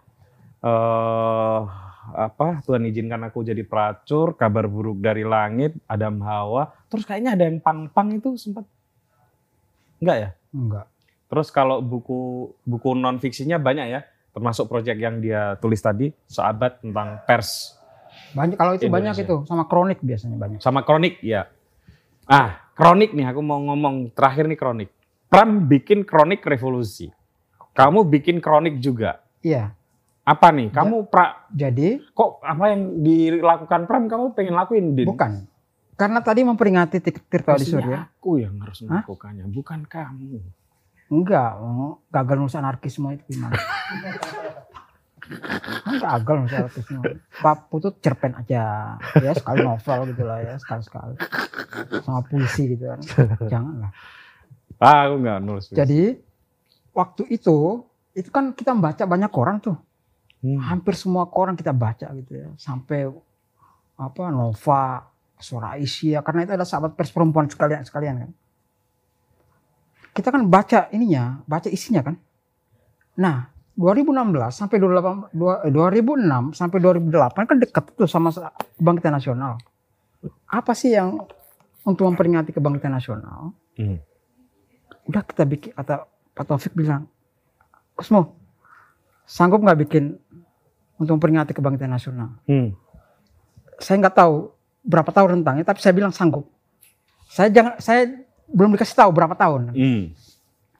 Eh apa Tuhan izinkan aku jadi pelacur, kabar buruk dari langit, Adam Hawa. Terus kayaknya ada yang pang-pang itu sempat enggak ya? Enggak. Terus kalau buku buku non fiksinya banyak ya, termasuk proyek yang dia tulis tadi, seabad tentang pers Banyak kalau itu banyak Indonesia. itu sama kronik biasanya banyak. sama kronik ya. Ah, kronik nih aku mau ngomong terakhir nih kronik. Pram bikin kronik revolusi. Kamu bikin kronik juga. Iya. Apa nih? Kamu pra, Jadi kok apa yang dilakukan Pram kamu pengen lakuin Din? bukan karena tadi memperingati Tir- Tirta di Surya. aku yang harus Hah? melakukannya, bukan kamu. Enggak, oh, gagal nulis anarkisme itu gimana? Kan gagal nulis anarkisme. Pak Putut cerpen aja, ya sekali novel gitu lah ya, sekali-sekali. Sama puisi gitu kan. Janganlah. Ah, aku nggak nulis. Jadi waktu itu, itu kan kita membaca banyak koran tuh. Hmm. Hampir semua koran kita baca gitu ya. Sampai apa Nova, Suara Asia, karena itu ada sahabat pers perempuan sekalian sekalian kan. Kita kan baca ininya, baca isinya kan. Nah, 2016 sampai 2008, dua- eh, 2006 sampai 2008 kan dekat tuh sama kebangkitan nasional. Apa sih yang untuk memperingati kebangkitan nasional? Hmm. Udah kita bikin kata Pak Taufik bilang, Kusmo, sanggup nggak bikin untuk memperingati kebangkitan nasional? Hmm. Saya nggak tahu berapa tahun rentangnya, tapi saya bilang sanggup. Saya jangan, saya belum dikasih tahu berapa tahun. Hmm.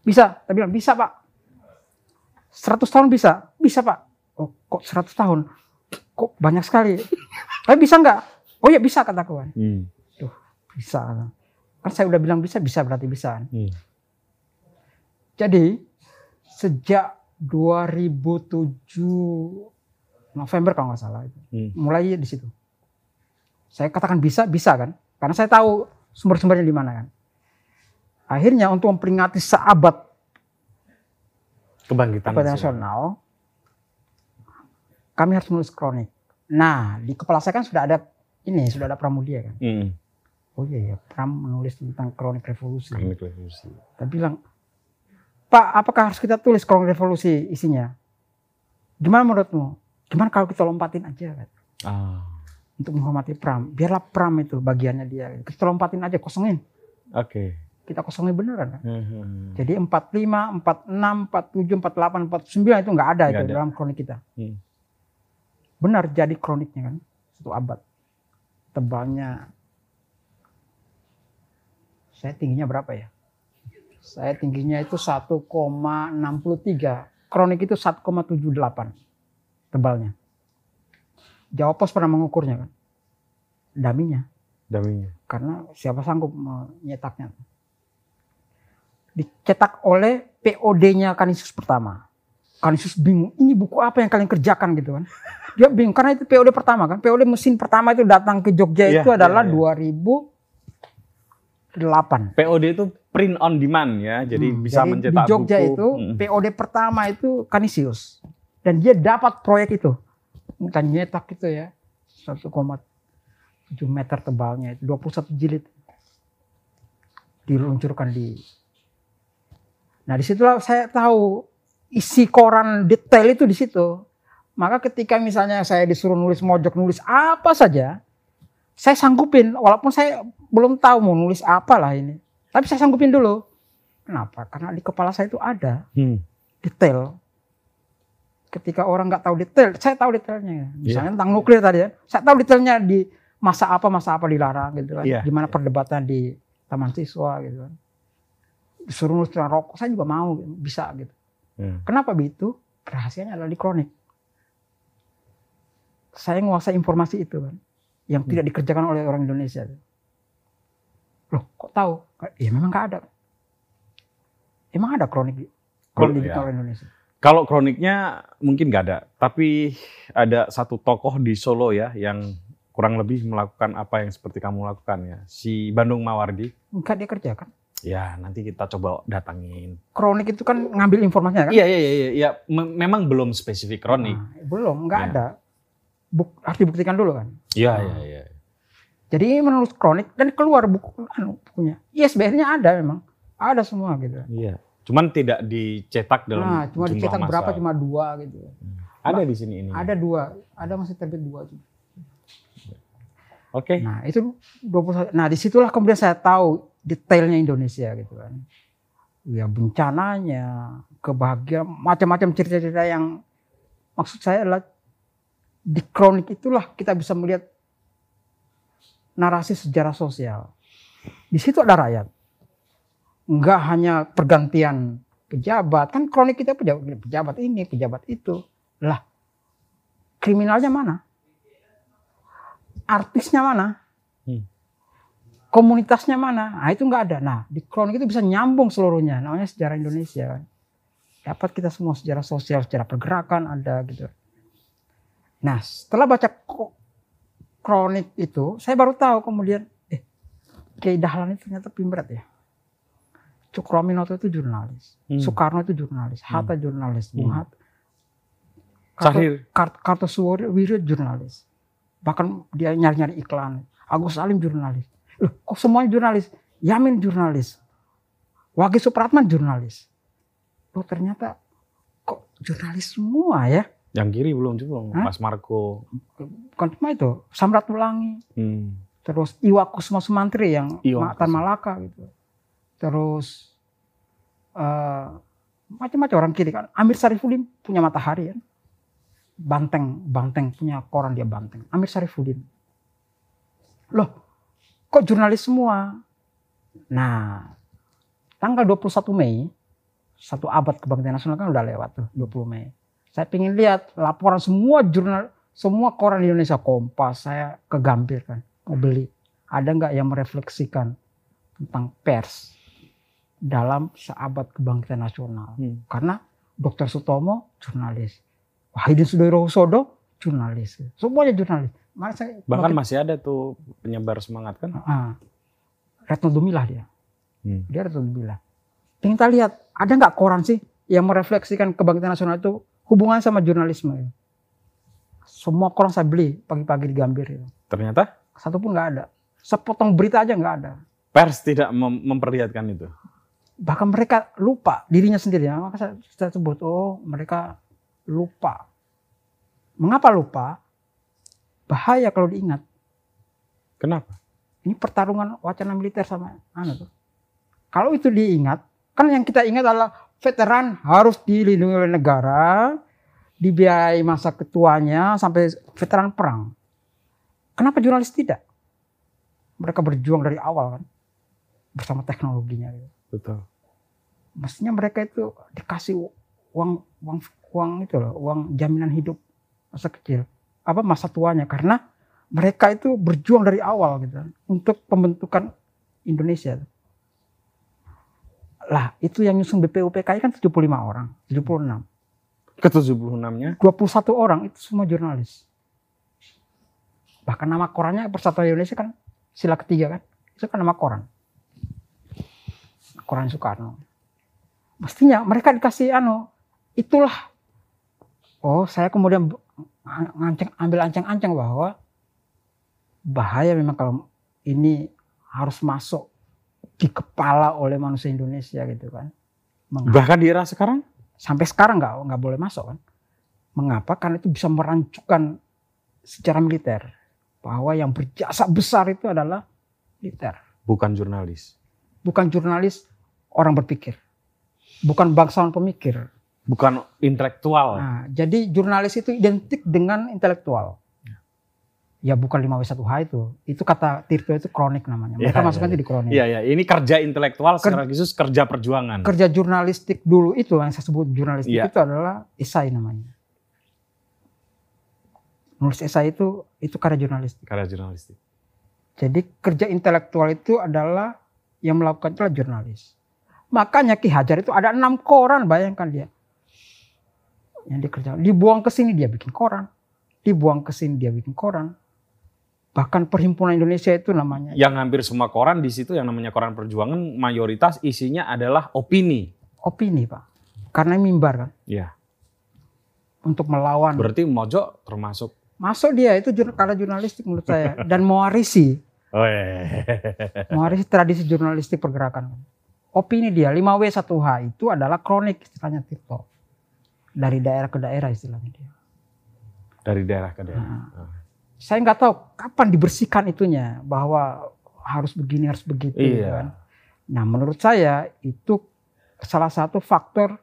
Bisa, saya bilang bisa Pak. 100 tahun bisa, bisa Pak. Oh kok 100 tahun? Kok banyak sekali? Tapi bisa nggak? Oh ya bisa kataku kan. Hmm. Bisa. Kan saya udah bilang bisa, bisa berarti bisa. Hmm. Jadi sejak 2007 November kalau nggak salah itu, Hmm. mulai di situ. Saya katakan bisa, bisa kan? Karena saya tahu sumber-sumbernya di mana kan. Akhirnya untuk memperingati seabad Kebangkitan nasional. kami harus menulis kronik. Nah, di kepala saya kan sudah ada ini, sudah ada Pramudia kan. Hmm. Oh iya ya, Pram menulis tentang kronik revolusi. Kronik revolusi. Saya bilang, Pak, apakah harus kita tulis kronik revolusi isinya? Gimana menurutmu? Gimana kalau kita lompatin aja kan? Ah. Untuk menghormati Pram. Biarlah Pram itu bagiannya dia. Kita lompatin aja, kosongin. Oke. Kita kosongin beneran kan? Hmm. Jadi 45, 46, 47, 48, 49 itu nggak ada Nggak itu ada. dalam kronik kita. Hmm. Benar jadi kroniknya kan. Satu abad. Tebalnya. Saya tingginya berapa ya? Saya tingginya itu 1,63. Kronik itu 1,78 tebalnya. Jawa Pos pernah mengukurnya kan. Daminya. Daminya. Karena siapa sanggup menyetaknya. Dicetak oleh POD-nya Kanisius pertama. Kanisius bingung, ini buku apa yang kalian kerjakan gitu kan. Dia bingung, karena itu POD pertama kan. POD mesin pertama itu datang ke Jogja Iya, itu adalah iya, iya. 2008. POD itu print on demand ya, jadi Hmm, bisa jadi mencetak Di Jogja buku. itu Hmm. POD pertama itu Kanisius. Dan dia dapat proyek itu. Bukan nyetak itu ya. 1,7 meter tebalnya itu 21 jilid. Diluncurkan di Nah, di situlah saya tahu isi koran detail itu di situ. Maka ketika misalnya saya disuruh nulis mojok nulis apa saja, saya sanggupin walaupun saya belum tahu mau nulis apa lah ini. Tapi saya sanggupin dulu. Kenapa? Karena di kepala saya itu ada Hmm. detail. Ketika orang nggak tahu detail, saya tahu detailnya. Iya. Misalnya tentang nuklir tadi ya, saya tahu detailnya di masa apa masa apa dilarang gitu kan. Iya, Gimana perdebatan di taman siswa gitu kan. Disuruh nulis tentang rokok, saya juga mau bisa gitu. Hmm. Kenapa begitu? Rahasianya adalah di kronik. Saya menguasai informasi itu kan, yang Hmm. tidak dikerjakan oleh orang Indonesia. Loh, kok tahu? Ya memang nggak ada. Emang ada kronik kronik digital ya. orang Indonesia? Kalau kroniknya mungkin nggak ada, tapi ada satu tokoh di Solo ya yang kurang lebih melakukan apa yang seperti kamu lakukan ya, si Bandung Mawardi. Enggak dia kerjakan. Ya nanti kita coba datangin. Kronik itu kan ngambil informasinya kan? Iya iya iya iya, iya. Me- memang belum spesifik kronik. Nah, belum, nggak Ya. ada. Buk, harus dibuktikan dulu kan. Iya Ah. iya iya. Jadi menurut kronik dan keluar buku anu, bukunya. ISBN-nya ada memang. Ada semua gitu. Iya. Cuman tidak dicetak dalam Nah, cuma jumlah dicetak berapa massal. cuma dua gitu. Ada di sini ini. Ada dua, ada masih terbit dua. juga. Oke. Nah itu 21. Nah di situlah kemudian saya tahu detailnya Indonesia gitu kan. ya bencananya, kebahagiaan, macam-macam cerita-cerita yang maksud saya adalah di kronik itulah kita bisa melihat narasi sejarah sosial. Di situ ada rakyat. Enggak hanya pergantian pejabat, kan kronik kita pejabat, pejabat ini, pejabat itu. Lah, kriminalnya mana? Artisnya mana? Hmm. Komunitasnya mana? Nah, itu enggak ada. Nah, di kronik itu bisa nyambung seluruhnya. Namanya sejarah Indonesia. Dapat kita semua sejarah sosial, sejarah pergerakan ada gitu. Nah, setelah baca kronik itu, saya baru tahu kemudian, eh, Kiai Dahlan itu ternyata pimret ya. Cukroaminoto itu jurnalis, Hmm. Soekarno itu jurnalis, Hatta jurnalis, Bung Hmm. Hatta. Karto, Cahir. Kart- Kartosuwiryo jurnalis. Bahkan dia nyari-nyari iklan. Agus Salim jurnalis. Loh, kok semuanya jurnalis? Yamin jurnalis. Wage Supratman jurnalis. Loh ternyata kok jurnalis semua ya? Yang kiri belum belum. Hah? Mas Marco. Bukan cuma itu, Samrat Ulangi, Hmm. terus Iwa Kusuma Sumantri yang Iwa. Malaka gitu. Terus eh macam-macam orang kiri kan. Amir Sarifudin punya Matahari kan. Banteng, Banteng punya koran dia Banteng. Amir Sarifudin. Loh, kok jurnalis semua? Nah, tanggal 21 Mei, satu abad kebangkitan nasional kan udah lewat tuh, 20 Mei. Saya pengen lihat laporan semua jurnal, semua koran di Indonesia Kompas, saya ke Gambir kan, mau beli. Ada nggak yang merefleksikan tentang pers dalam seabad kebangkitan nasional? Hmm. Karena Dr. Sutomo jurnalis, Wahidin Sudoyo jurnalis, semuanya jurnalis. Makanya saya Bahkan makin- masih ada tuh penyebar semangat kan. Ah, Retno Dumilah dia. Hmm. Dia Retno Dumilah. Kita lihat, ada nggak koran sih yang merefleksikan kebangkitan nasional itu hubungan sama jurnalisme? Semua koran saya beli pagi-pagi di Gambir itu. Ternyata Satu pun nggak ada. Sepotong berita aja nggak ada. pers tidak mem- memperlihatkan itu. Bahkan mereka lupa dirinya sendiri. Nah, Maka saya, saya sebut, oh mereka lupa. Mengapa lupa? Bahaya kalau diingat. Kenapa? Ini pertarungan wacana militer sama anu tuh. Kalau itu diingat, kan yang kita ingat adalah veteran harus dilindungi oleh negara, dibiayai masa ketuanya sampai veteran perang. Kenapa jurnalis tidak? Mereka berjuang dari awal kan, bersama teknologinya. gitu. Betul. Mestinya mereka itu dikasih uang uang uang itu loh, uang jaminan hidup masa kecil, apa masa tuanya karena mereka itu berjuang dari awal gitu untuk pembentukan Indonesia. Lah, itu yang nyusun BPUPKI kan 75 orang, 76. Ke 76-nya 21 orang itu semua jurnalis. Bahkan nama korannya Persatuan Indonesia kan sila ketiga kan. Itu kan nama koran. Koran Soekarno. Mestinya mereka dikasih anu, itulah. Oh, saya kemudian nganceng, ambil ancang-ancang bahwa bahaya memang kalau ini harus masuk di kepala oleh manusia Indonesia gitu kan. Mengapa? bahkan di era sekarang sampai sekarang nggak nggak boleh masuk kan. Mengapa? Karena itu bisa merancukan secara militer bahwa yang berjasa besar itu adalah militer, bukan jurnalis, bukan jurnalis orang berpikir, bukan bangsawan pemikir. bukan intelektual. Nah, jadi jurnalis itu identik dengan intelektual. Ya bukan 5W1H itu. Itu kata Tirto itu kronik namanya. Mereka Iya, masukkan iya, itu di kronik. Iya ya, ini kerja intelektual secara khusus kerja perjuangan. Kerja jurnalistik dulu itu yang saya sebut jurnalistik Iya. itu adalah esai namanya. Nulis esai itu itu karya jurnalistik. Karya jurnalistik. Jadi kerja intelektual itu adalah yang melakukan itulah jurnalis. Makanya Ki Hajar itu ada enam koran, bayangkan dia. Yang dikerjakan. Dibuang ke sini dia bikin koran. Dibuang ke sini dia bikin koran. Bahkan Perhimpunan Indonesia itu namanya. Yang hampir semua koran di situ yang namanya koran perjuangan mayoritas isinya adalah opini. Opini Pak. Karena mimbar kan. Iya. Untuk melawan. Berarti Mojo termasuk. Masuk dia itu karya jurnalistik menurut saya. Dan mewarisi. Oh, iya. Mewarisi tradisi jurnalistik pergerakan. Opini dia 5W1H itu adalah kronik istilahnya Tirto. Dari daerah ke daerah istilahnya dia. Dari daerah ke daerah. Nah, saya nggak tahu kapan dibersihkan itunya bahwa harus begini harus begitu gitu Iya. kan. Nah menurut saya itu salah satu faktor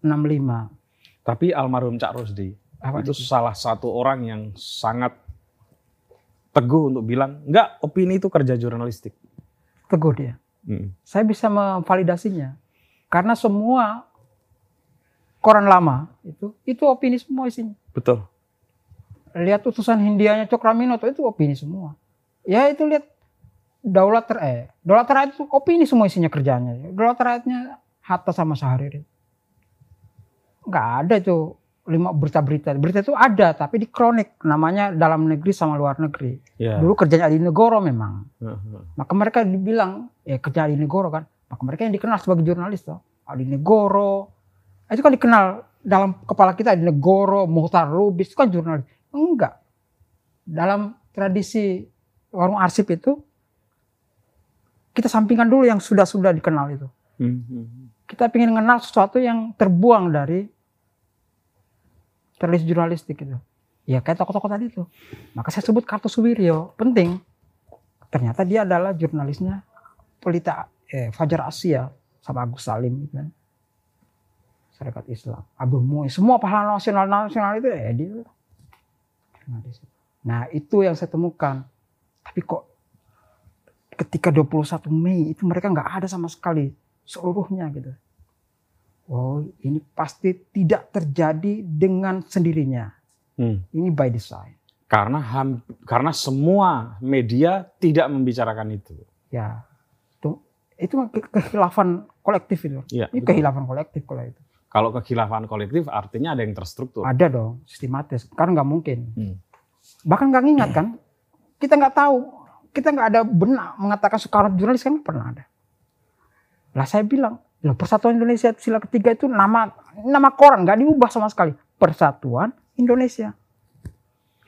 65. Tapi almarhum Cak Rusdi Apa itu salah satu orang yang sangat teguh untuk bilang enggak opini itu kerja jurnalistik. Teguh dia. Mm. Saya bisa memvalidasinya. Karena semua koran lama itu itu opini semua isinya. Betul. Lihat utusan Hindianya Cokraminoto itu opini semua. Ya itu lihat Daulat Ter eh, Daulat Rakyat itu opini semua isinya kerjanya. Daulat Rakyatnya Hatta sama Syahrir. Nggak ada itu lima berita-berita. Berita itu ada tapi di kronik namanya dalam negeri sama luar negeri. Ya. Dulu kerjanya Adi Negoro memang. Heeh. Maka mereka dibilang ya kerja Adi Negoro kan. Maka mereka yang dikenal sebagai jurnalis tuh. Adi Negoro. Itu kan dikenal dalam kepala kita Adi Negoro, Muhtar Lubis itu kan jurnalis. Enggak. Dalam tradisi warung arsip itu kita sampingkan dulu yang sudah-sudah dikenal itu. Hmm. Kita ingin mengenal sesuatu yang terbuang dari tradisi jurnalistik itu. Ya kayak tokoh-tokoh tadi itu. Maka saya sebut Kartosuwiryo, penting. Ternyata dia adalah jurnalisnya pelita eh, Fajar Asia sama Agus Salim gitu kan. Syarikat Islam, Abdul Muiz, semua pahlawan nasional nasional itu eh dia. Nah itu yang saya temukan. Tapi kok ketika 21 Mei itu mereka nggak ada sama sekali seluruhnya gitu. Oh ini pasti tidak terjadi dengan sendirinya. Hmm. Ini by design. Karena ham- karena semua media tidak membicarakan itu. Ya, itu itu ke- kehilafan kolektif itu. Iya. Ini betul. kehilafan kolektif kalau itu. Kalau kekhilafan kolektif artinya ada yang terstruktur. Ada dong, sistematis. Karena nggak mungkin. Hmm. Bahkan nggak ngingat kan? Kita nggak tahu. Kita nggak ada benak mengatakan Soekarno jurnalis kan pernah ada. Lah saya bilang, loh Persatuan Indonesia sila ketiga itu nama nama koran nggak diubah sama sekali. Persatuan Indonesia.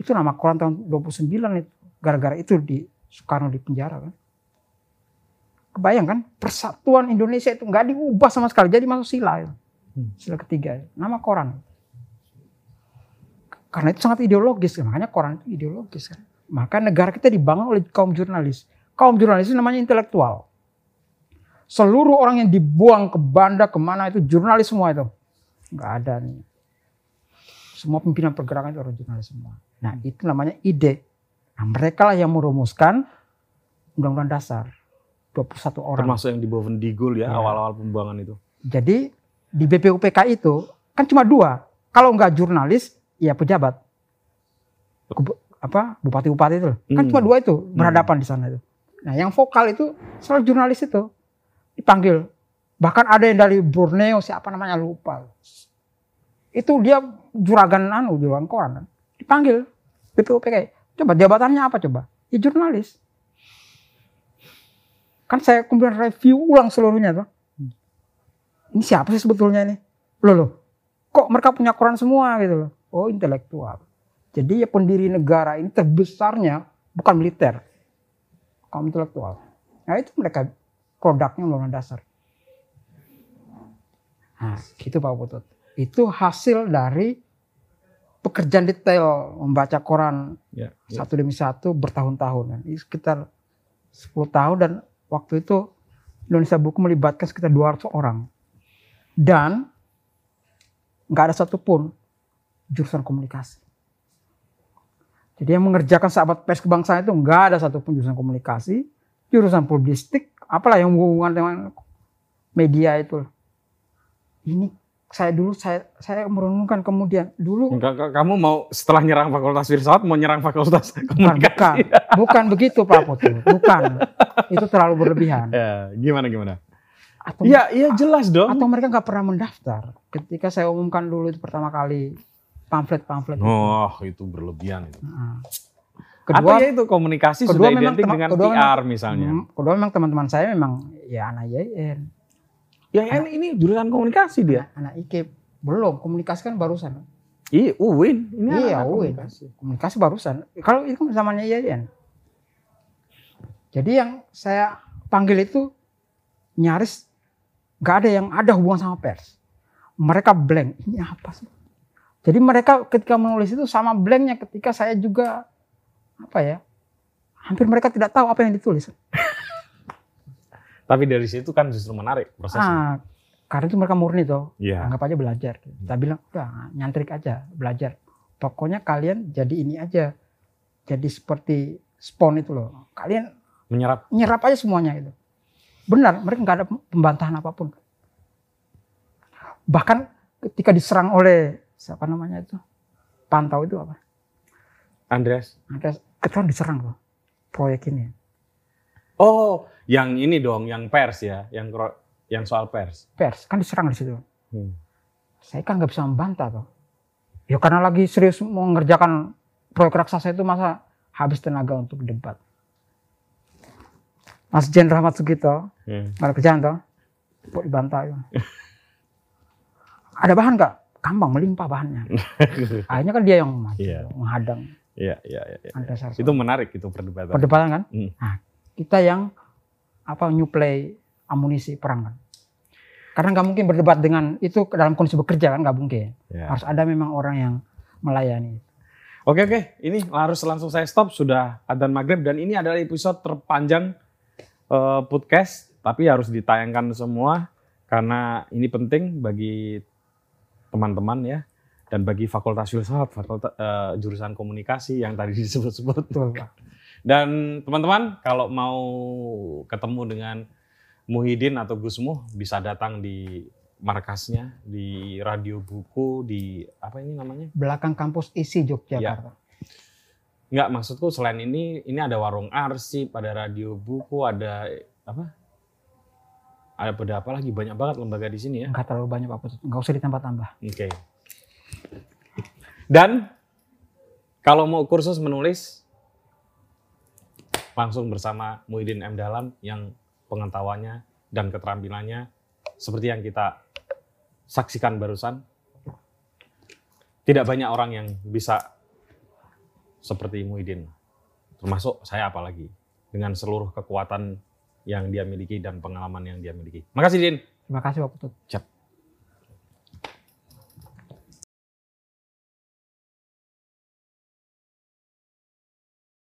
Itu nama koran tahun 29 itu. Gara-gara itu di Soekarno di penjara kan. Kebayang kan? Persatuan Indonesia itu nggak diubah sama sekali. Jadi masuk sila. itu. Hmm. Sila ketiga. Nama koran. Karena itu sangat ideologis. Makanya koran itu ideologis kan. Maka negara kita dibangun oleh kaum jurnalis. Kaum jurnalis itu namanya intelektual. Seluruh orang yang dibuang ke Banda ke mana itu jurnalis semua itu. Nggak ada nih. Semua pimpinan pergerakan itu orang jurnalis semua. Nah itu namanya ide. Nah mereka lah yang merumuskan undang-undang dasar. 21 orang. Termasuk yang di bawah Vendigul ya, Ya. awal-awal pembuangan itu. Jadi di BPUPK itu kan cuma dua. Kalau nggak jurnalis, ya pejabat. Apa bupati-bupati itu loh. kan Hmm. cuma dua itu berhadapan di sana itu. Nah yang vokal itu selalu jurnalis itu dipanggil. Bahkan ada yang dari Borneo siapa namanya lupa. Itu dia juragan anu juragan koran dipanggil BPUPK. Coba jabatannya apa coba? Ya jurnalis. Kan saya kemudian review ulang seluruhnya tuh ini siapa sih sebetulnya ini? Loh loh, kok mereka punya koran semua gitu loh. Oh intelektual. Jadi ya pendiri negara ini terbesarnya bukan militer, kaum intelektual. Nah itu mereka produknya undang dasar. Nah gitu Pak Putut. Itu hasil dari pekerjaan detail membaca koran Ya. ya. satu demi satu bertahun-tahun. Ini sekitar 10 tahun dan waktu itu Indonesia Buku melibatkan sekitar 200 orang. Dan nggak ada satupun jurusan komunikasi. Jadi yang mengerjakan sahabat pers kebangsaan itu nggak ada satupun jurusan komunikasi, jurusan publistik, apalah yang hubungan dengan media itu. Ini saya dulu saya saya merenungkan kemudian dulu ka- Kamu mau setelah nyerang fakultas filsafat mau nyerang fakultas bukan komunikasi? bukan bukan begitu Pak Putu, bukan itu terlalu berlebihan. Ya, gimana gimana? Atau Ya, iya jelas dong. atau mereka nggak pernah mendaftar ketika saya umumkan dulu itu pertama kali pamflet-pamflet itu. Oh, itu berlebihan itu. Nah. Atau Kedua, ya itu komunikasi kedua sudah memang identik tema- dengan kedua PR misalnya. Hmm, kedua memang teman-teman saya memang ya anak YN, Ya ini, jurusan komunikasi dia. anak IKIP. Belum, komunikasi kan barusan. Iya, UIN. Ini Iya, anak UIN. komunikasi. Komunikasi barusan. Kalau itu zamannya YN. Jadi yang saya panggil itu nyaris nggak ada yang ada hubungan sama pers. Mereka blank. Ini apa sih? Jadi mereka ketika menulis itu sama blanknya ketika saya juga apa ya? Hampir mereka tidak tahu apa yang ditulis. Tapi dari situ kan justru menarik prosesnya. Ah, karena itu mereka murni tuh Iya. anggap aja belajar saya bilang udah nyantrik aja belajar pokoknya kalian jadi ini aja jadi seperti spon itu loh kalian Menyerap. nyerap aja semuanya itu benar mereka nggak ada pembantahan apa pun bahkan ketika diserang oleh siapa namanya itu pantau itu apa Andreas. ada kita diserang loh proyek ini Oh, yang ini dong, yang pers ya, yang yang soal pers. pers kan diserang di situ Hmm. saya kan nggak bisa membantah tuh ya karena lagi serius mengerjakan proyek raksasa itu masa habis tenaga untuk debat Mas Jen Rahmat Sugito Hmm. Mana kerjaan toh? Kok dibantah ya. Ada bahan nggak? Kambang melimpah bahannya. Akhirnya kan dia yang maju, Iya. menghadang Iya, iya, iya. Sarso. Itu menarik itu perdebatan. perdebatan kan? Hmm. Nah, kita yang apa nyuplai amunisi perang kan? Karena nggak mungkin berdebat dengan itu dalam kondisi bekerja kan nggak mungkin. Ya. Harus ada memang orang yang melayani. Oke oke, ini harus langsung saya stop sudah adzan maghrib dan ini adalah episode terpanjang eh, podcast, tapi harus ditayangkan semua karena ini penting bagi teman-teman ya dan bagi fakultas filsafat, fakultas eh, jurusan komunikasi yang tadi disebut-sebut. Dan teman-teman kalau mau ketemu dengan Muhyiddin atau Gusmuh bisa datang di markasnya di Radio Buku di apa ini namanya? Belakang kampus isi Yogyakarta. Enggak, maksudku selain ini, ini ada warung arsip, ada radio buku, ada apa? Ada apa lagi? Banyak banget lembaga di sini ya. Nggak terlalu banyak Pak Putut. Nggak usah ditambah-tambah. Oke. Dan kalau mau kursus menulis, langsung bersama Muhyiddin M. Dalam yang pengetahuannya dan keterampilannya seperti yang kita saksikan barusan. Tidak banyak orang yang bisa seperti Muhyiddin. Termasuk saya apalagi. Dengan seluruh kekuatan yang dia miliki dan pengalaman yang dia miliki. Makasih Din. Terima kasih Pak Putut. Cep.